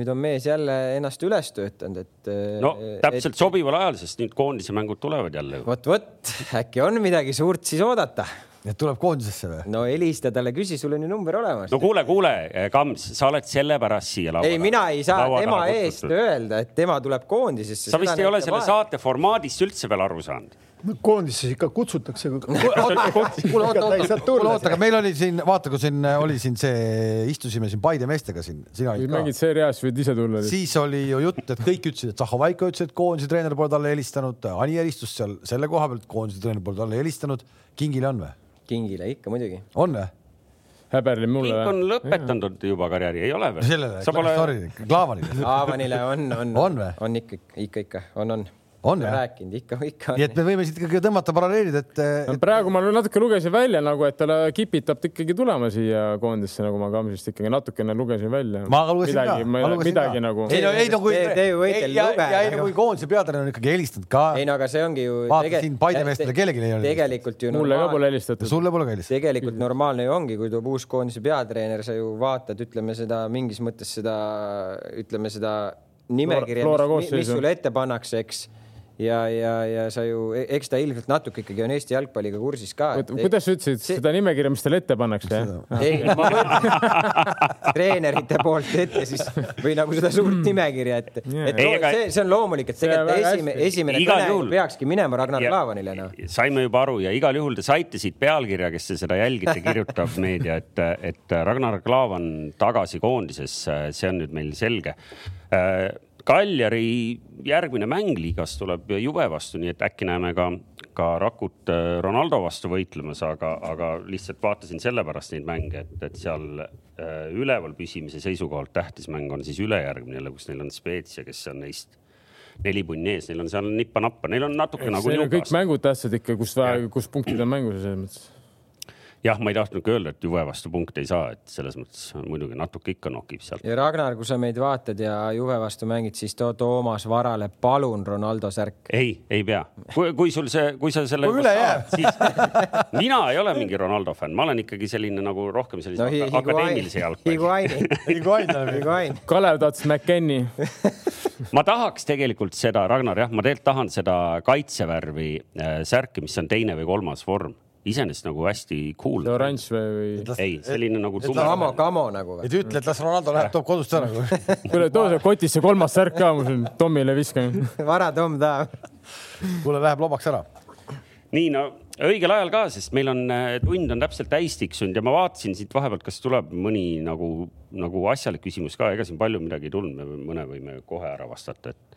nüüd on mees jälle ennast üles töötanud, et. no täpselt et... sobival ajal, sest nüüd koondise mängud tulevad jälle. vot, vot äkki on midagi suurt siis oodata. et tuleb koondisesse või? no helista talle, küsi, sul on ju number olemas. no kuule, kuule, Kams, sa oled sellepärast siia laua taha. ei, mina ei saa tema eest öelda, et tema tuleb koondisesse. sa vist ei ole selle saate formaadist üldse veel aru saanud koondisse ikka kutsutakse. kuule oota, aga meil oli siin, vaata, kui siin oli siin see, istusime siin Paide meestega siin. mängid seerias, võid ise tulla. siis oli ju jutt, et kõik ütlesid, et Zahhovaiko ütles, et koondise treener pole talle helistanud, Ani helistus seal selle koha pealt, koondise treener pole talle helistanud. Kingile on või? Kingile ikka muidugi. on või? häberli mulle. King on lõpetanud juba karjääri, ei ole või? sellele, pole... Klaavanile. Klaavanile on, on. on või? on ikka, ikka, ikka, on, on on jah? rääkinud ikka, ikka. nii et me võime siit ikkagi tõmmata paralleelid, et, et.... praegu ma natuke lugesin välja nagu, et ta kipitab ikkagi tulema siia koondisse, nagu ma Kamsist ikkagi natukene lugesin välja. ma ka lugesin midagi, ka. midagi midagi nagu. ei no, ei no kui. Te ju võite lugeda. ja ei no kui koondise peatreener on ikkagi helistanud ka. ei no aga see ongi ju. vaata siin Paide meestele kellelgi ei ole. tegelikult ju. mulle ka pole helistatud. sulle pole ka helistatud. tegelikult normaalne ju ongi, kui tuleb uus koondise peatreener, sa ju vaatad, ütleme seda mingis mõttes seda, ütleme seda nimekirja, mis, mis sulle ette pannakse, eks ja, ja, ja sa ju, e-, eks ta ilmselt natuke ikkagi on Eesti jalgpalliga kursis ka. kuidas sa ütlesid see... seda nimekirja, mis talle ette pannakse? ei, ma mõtlen treenerite poolt ette siis või nagu seda suurt mm. nimekirja, et, et ei, aga... see, see on loomulik, et tegelikult esimene, esimene kõne juhul... peakski minema Ragnar Klavanile no.. saime juba aru ja igal juhul te saite siit pealkirja, kes te seda jälgite, kirjutab meedia, et, et Ragnar Klavan tagasi koondisesse, see on nüüd meil selge äh, Kaljari järgmine mäng liigas tuleb Juve vastu, nii et äkki näeme ka, ka Rakut äh, Ronaldo vastu võitlemas, aga, aga lihtsalt vaatasin sellepärast neid mänge, et, et seal äh, üleval püsimise seisukohalt tähtis mäng on siis ülejärgmine jälle, kus neil on Spezia, kes on neist neli punni ees, neil on seal nippa-nappa, neil on natuke Eks nagu. kõik mängud tähtsad ikka, kus, kus punktid on mängus selles mõttes jah, ma ei tahtnudki öelda, et Juve vastu punkte ei saa, et selles mõttes muidugi natuke ikka nokib sealt. ja Ragnar, kui sa meid vaatad ja Juve vastu mängid, siis too Toomas Varale palun Ronaldo särk. ei, ei pea. kui, kui sul see, kui sa selle. kui üle jääb. siis mina ei ole mingi Ronaldo fänn, ma olen ikkagi selline nagu rohkem sellise no, akadeemilise jalgpalli. Higuaini. Higuain. Kalev tahtis McKenni ma tahaks tegelikult seda, Ragnar, jah, ma tegelikult tahan seda kaitsevärvi äh, särki, mis on teine või kolmas vorm iseenesest nagu hästi cool. oranž või, või...? ei, selline nagu tume. kamo, kamo nagu või? et ütle, et las Ronaldo läheb, toob kodust ära kuule, too see kotis see kolmas särk ka, ma siin Tomile viskan vara Tom tahab. kuule, läheb lobaks ära. nii, no õigel ajal ka, sest meil on äh, tund on täpselt täis tiksunud ja ma vaatasin siit vahepealt, kas tuleb mõni nagu, nagu asjalik küsimus ka, ega siin palju midagi ei tulnud, me mõne võime kohe ära vastata, et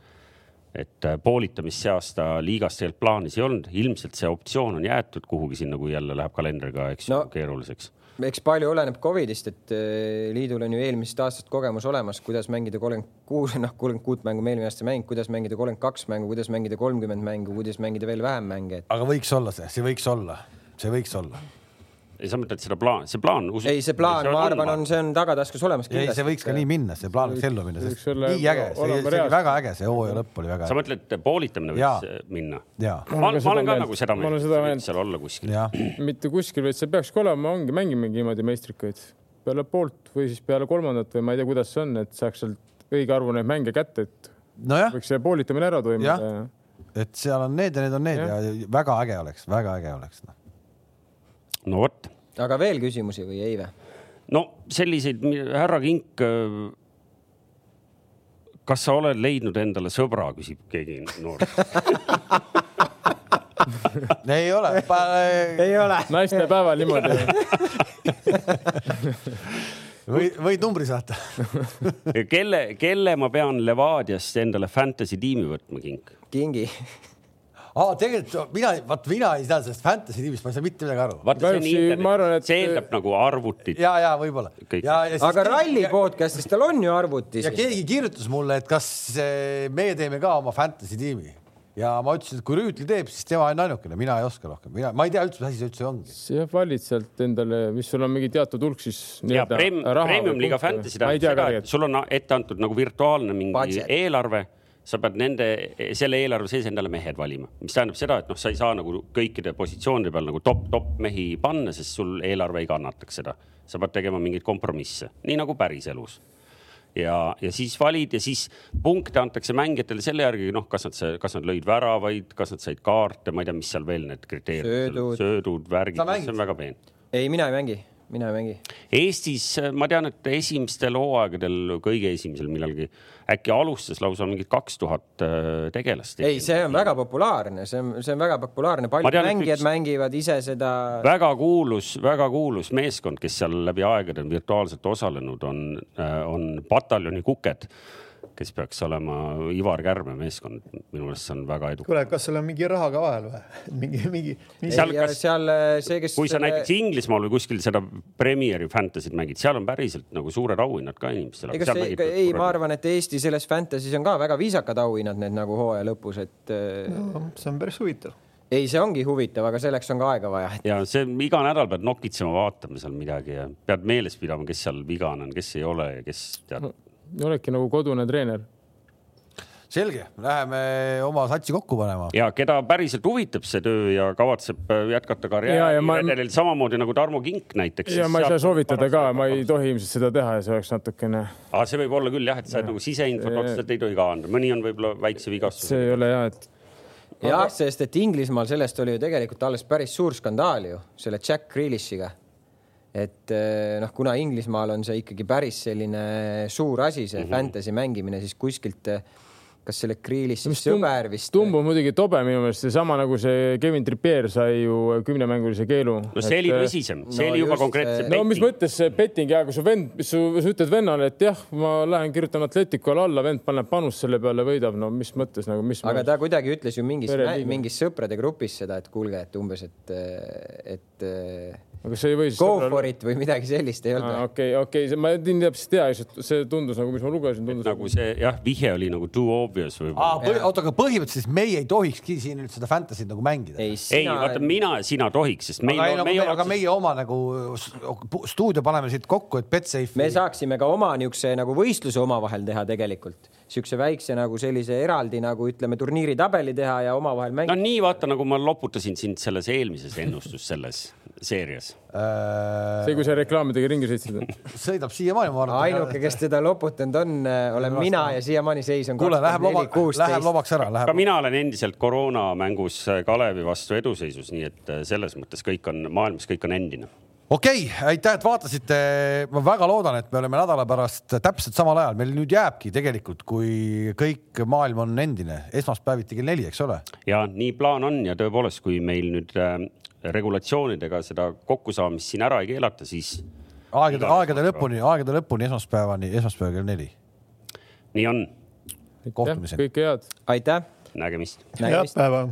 et äh, poolitamist see aasta liigas tegelikult plaanis ei olnud, ilmselt see optsioon on jäetud kuhugi siin nagu jälle läheb kalendriga, eks ju No. no. keeruliseks. eks palju oleneb Covidist, et eh, liidul on ju eelmisest aastast kogemus olemas, kuidas mängida kolmkümmend kuus, noh, kolmkümmend kuut mängu me eelmine aasta mäng, kuidas mängida kolmkümmend kaks mängu, kuidas mängida kolmkümmend mängu, kuidas mängida veel vähem mänge, et aga võiks olla see, see võiks olla, see võiks olla. Ei, sa mõtled seda plaan, see plaan. ei, see plaan, ma arvan, on, see on tagataskus olemas. ei, see võiks ka nii minna, see plaan võiks ellu minna, võiks sest nii äge, see, see oli väga äge, see hooaja lõpp oli väga sa äge. mõtled, et poolitamine võiks minna? ja, ma, ma olen ka nagu seda meelt, et meelt. seal olla kuskil. ja mitte kuskil, vaid see peakski olema, ongi, mängimegi niimoodi meistrikaid peale poolt või siis peale kolmandat või ma ei tea, kuidas see on, et saaks sealt õige arvu neid mänge kätte, et nojah, võiks see poolitamine ära toimuda et seal on need ja need on need ja, ja väga äge oleks, väga äge oleks no.. No vot, aga veel küsimusi või ei või? no selliseid, härra Kink. kas sa oled leidnud endale sõbra, küsib keegi noor. ei ole ei ole. naistepäeval niimoodi või võid numbri saata kelle, kelle ma pean Levadiast endale fantasy tiimi võtma, Kink? kingi. Aa, tegelikult mina, vaat mina ei saa sellest fantasy tiimist, ma ei saa mitte midagi aru. vaata, see on internet, et- see eeldab nagu arvutit. ja, ja võib-olla. Aga ralli podcast'is tal on ju arvutis ja. keegi kirjutas mulle, et kas meie teeme ka oma fantasy tiimi ja ma ütlesin, et kui Rüütli teeb, siis tema on ainukene, mina ei oska rohkem, mina, ma ei tea üldse, mis asi see üldse ongi. jah, valid sealt endale, mis sul on mingi teatud hulk siis. ja prem, premium liiga fantasy tähendab tea seda, et sul on ette antud nagu virtuaalne mingi Budget. eelarve. Sa pead nende, selle eelarve sees endale mehed valima, mis tähendab seda, et noh, sa ei saa nagu kõikide positsioonide peal nagu top, top mehi panna, sest sul eelarve ei kannataks seda. sa pead tegema mingeid kompromisse, nii nagu päriselus ja, ja siis valid ja siis punkte antakse mängijatele selle järgi, noh, kas nad, kas nad lõid väravaid, kas nad said kaarte, ma ei tea, mis seal veel need kriteeriumid Söödud., söödud, värgid see on väga peen ei, mina ei mängi, mina ei mängi. Eestis ma tean, et esimestel hooaegadel, kõige esimesel millalgi äkki alustas lausa mingid kaks tuhat äh, tegelast. ei, see on väga populaarne, see on, see on väga populaarne, paljud tean, mängijad üks- mängivad ise seda. väga kuulus, väga kuulus meeskond, kes seal läbi aegade on virtuaalselt osalenud, on, on pataljoni Kuked, kes peaks olema Ivar Kärme meeskond. minu meelest see on väga edukas. kuule, kas seal on mingi raha ka vahel või? mingi, mingi. Seal ja kas- seal äh, see, kes. kui sa näiteks Inglismaal või kuskil seda Premieri Fantasy't mängid, seal on päriselt nagu suured auhinnad ka inimestele. ega see, ei, ma arvan, et Eesti selles Fantasy's on ka väga viisakad auhinnad need nagu hooaja lõpus, et äh, No, see on päris huvitav. ei, see ongi huvitav, aga selleks on ka aega vaja. ja see iga nädal pead nokitsema, vaatama seal midagi ja pead meeles pidama, kes seal vigane on, kes ei ole ja kes tead. Oledki nagu kodune treener. selge, läheme oma satsi kokku panema. ja keda päriselt huvitab see töö ja kavatseb äh, jätkata Ja, karjääri ja ma- redelil samamoodi nagu Tarmo Kink näiteks. ja ma ei saa soovitada ka, ma ei tohi ilmselt seda teha ja see oleks natukene, aga see võib olla küll jah, et sa nagu siseinfot otseselt ei tohi ka anda, mõni on võib-olla väikse vigastuse. see ei ole hea, et jah, sest et Inglismaal sellest oli ju tegelikult alles päris suur skandaal ju selle Jack Grealishiga. Et eh, noh, kuna Inglismaal on see ikkagi päris selline suur asi, see mm -hmm. fantasy mängimine, siis kuskilt eh, kas selle Grealishi sõber vist. tundub muidugi tobe minu meelest, seesama nagu see Kevin Trippier sai ju kümnemängulise keelu. no see oli tõsisem, see no oli juba konkreetselt no mis betting. mõttes see betting ja kui su vend, su, sa ütled vennale, et jah, ma lähen kirjutan Atleticule alla, vend paneb panust selle peale, võidab, no mis mõttes nagu, mis. aga ta kuidagi ütles ju mingis mingis sõprade grupis seda, et kuulge, et umbes, et, et eh, aga see ei või siis. go for it või midagi sellist ei olnud. okei, okei, ma ei täpselt tea, see tundus nagu, mis ma lugesin, tundus nagu see jah, vihje oli nagu too obvious võib-olla. oota, aga põhimõtteliselt meie ei tohikski siin nüüd seda fantasy't nagu mängida. ei, ei, sina vaata, mina ja sina tohiks, sest meil aga, ei, nagu, meie me, aga meie oma nagu stuudio paneme siit kokku, et Betsafe. me saaksime ka oma niisuguse nagu võistluse omavahel teha tegelikult, niisuguse väikse nagu sellise eraldi nagu ütleme turniiritabeli teha ja omavahel no mängida. nii vaata, nagu ma loputasin sind selles eelmises ennustus selles seerias. see, kui sa reklaamidega ringi sõitsid. äh, sõidab siiamaani, ma arvan. ainuke, kes teda loputanud on, olen mina ja siiamaani seis on kuule, läheb loba, läheb lobaks ära, ka läheb. mina olen endiselt koroonamängus Kalevi vastu eduseisus, nii et äh, selles mõttes kõik on maailmas, kõik on endine. okei okay,, aitäh, et vaatasite. ma väga loodan, et me oleme nädala pärast täpselt samal ajal, meil nüüd jääbki tegelikult, kui kõik maailm on endine, esmaspäeviti kell neli, eks ole. ja nii plaan on ja tõepoolest, kui meil nüüd äh, regulatsioonidega seda kokkusaamist siin ära ei keelata, siis. aegade, aegade lõpuni, aegade lõpuni esmaspäevani, esmaspäev kell neli. nii on. kohtumiseni. kõike head. aitäh. nägemist. head päeva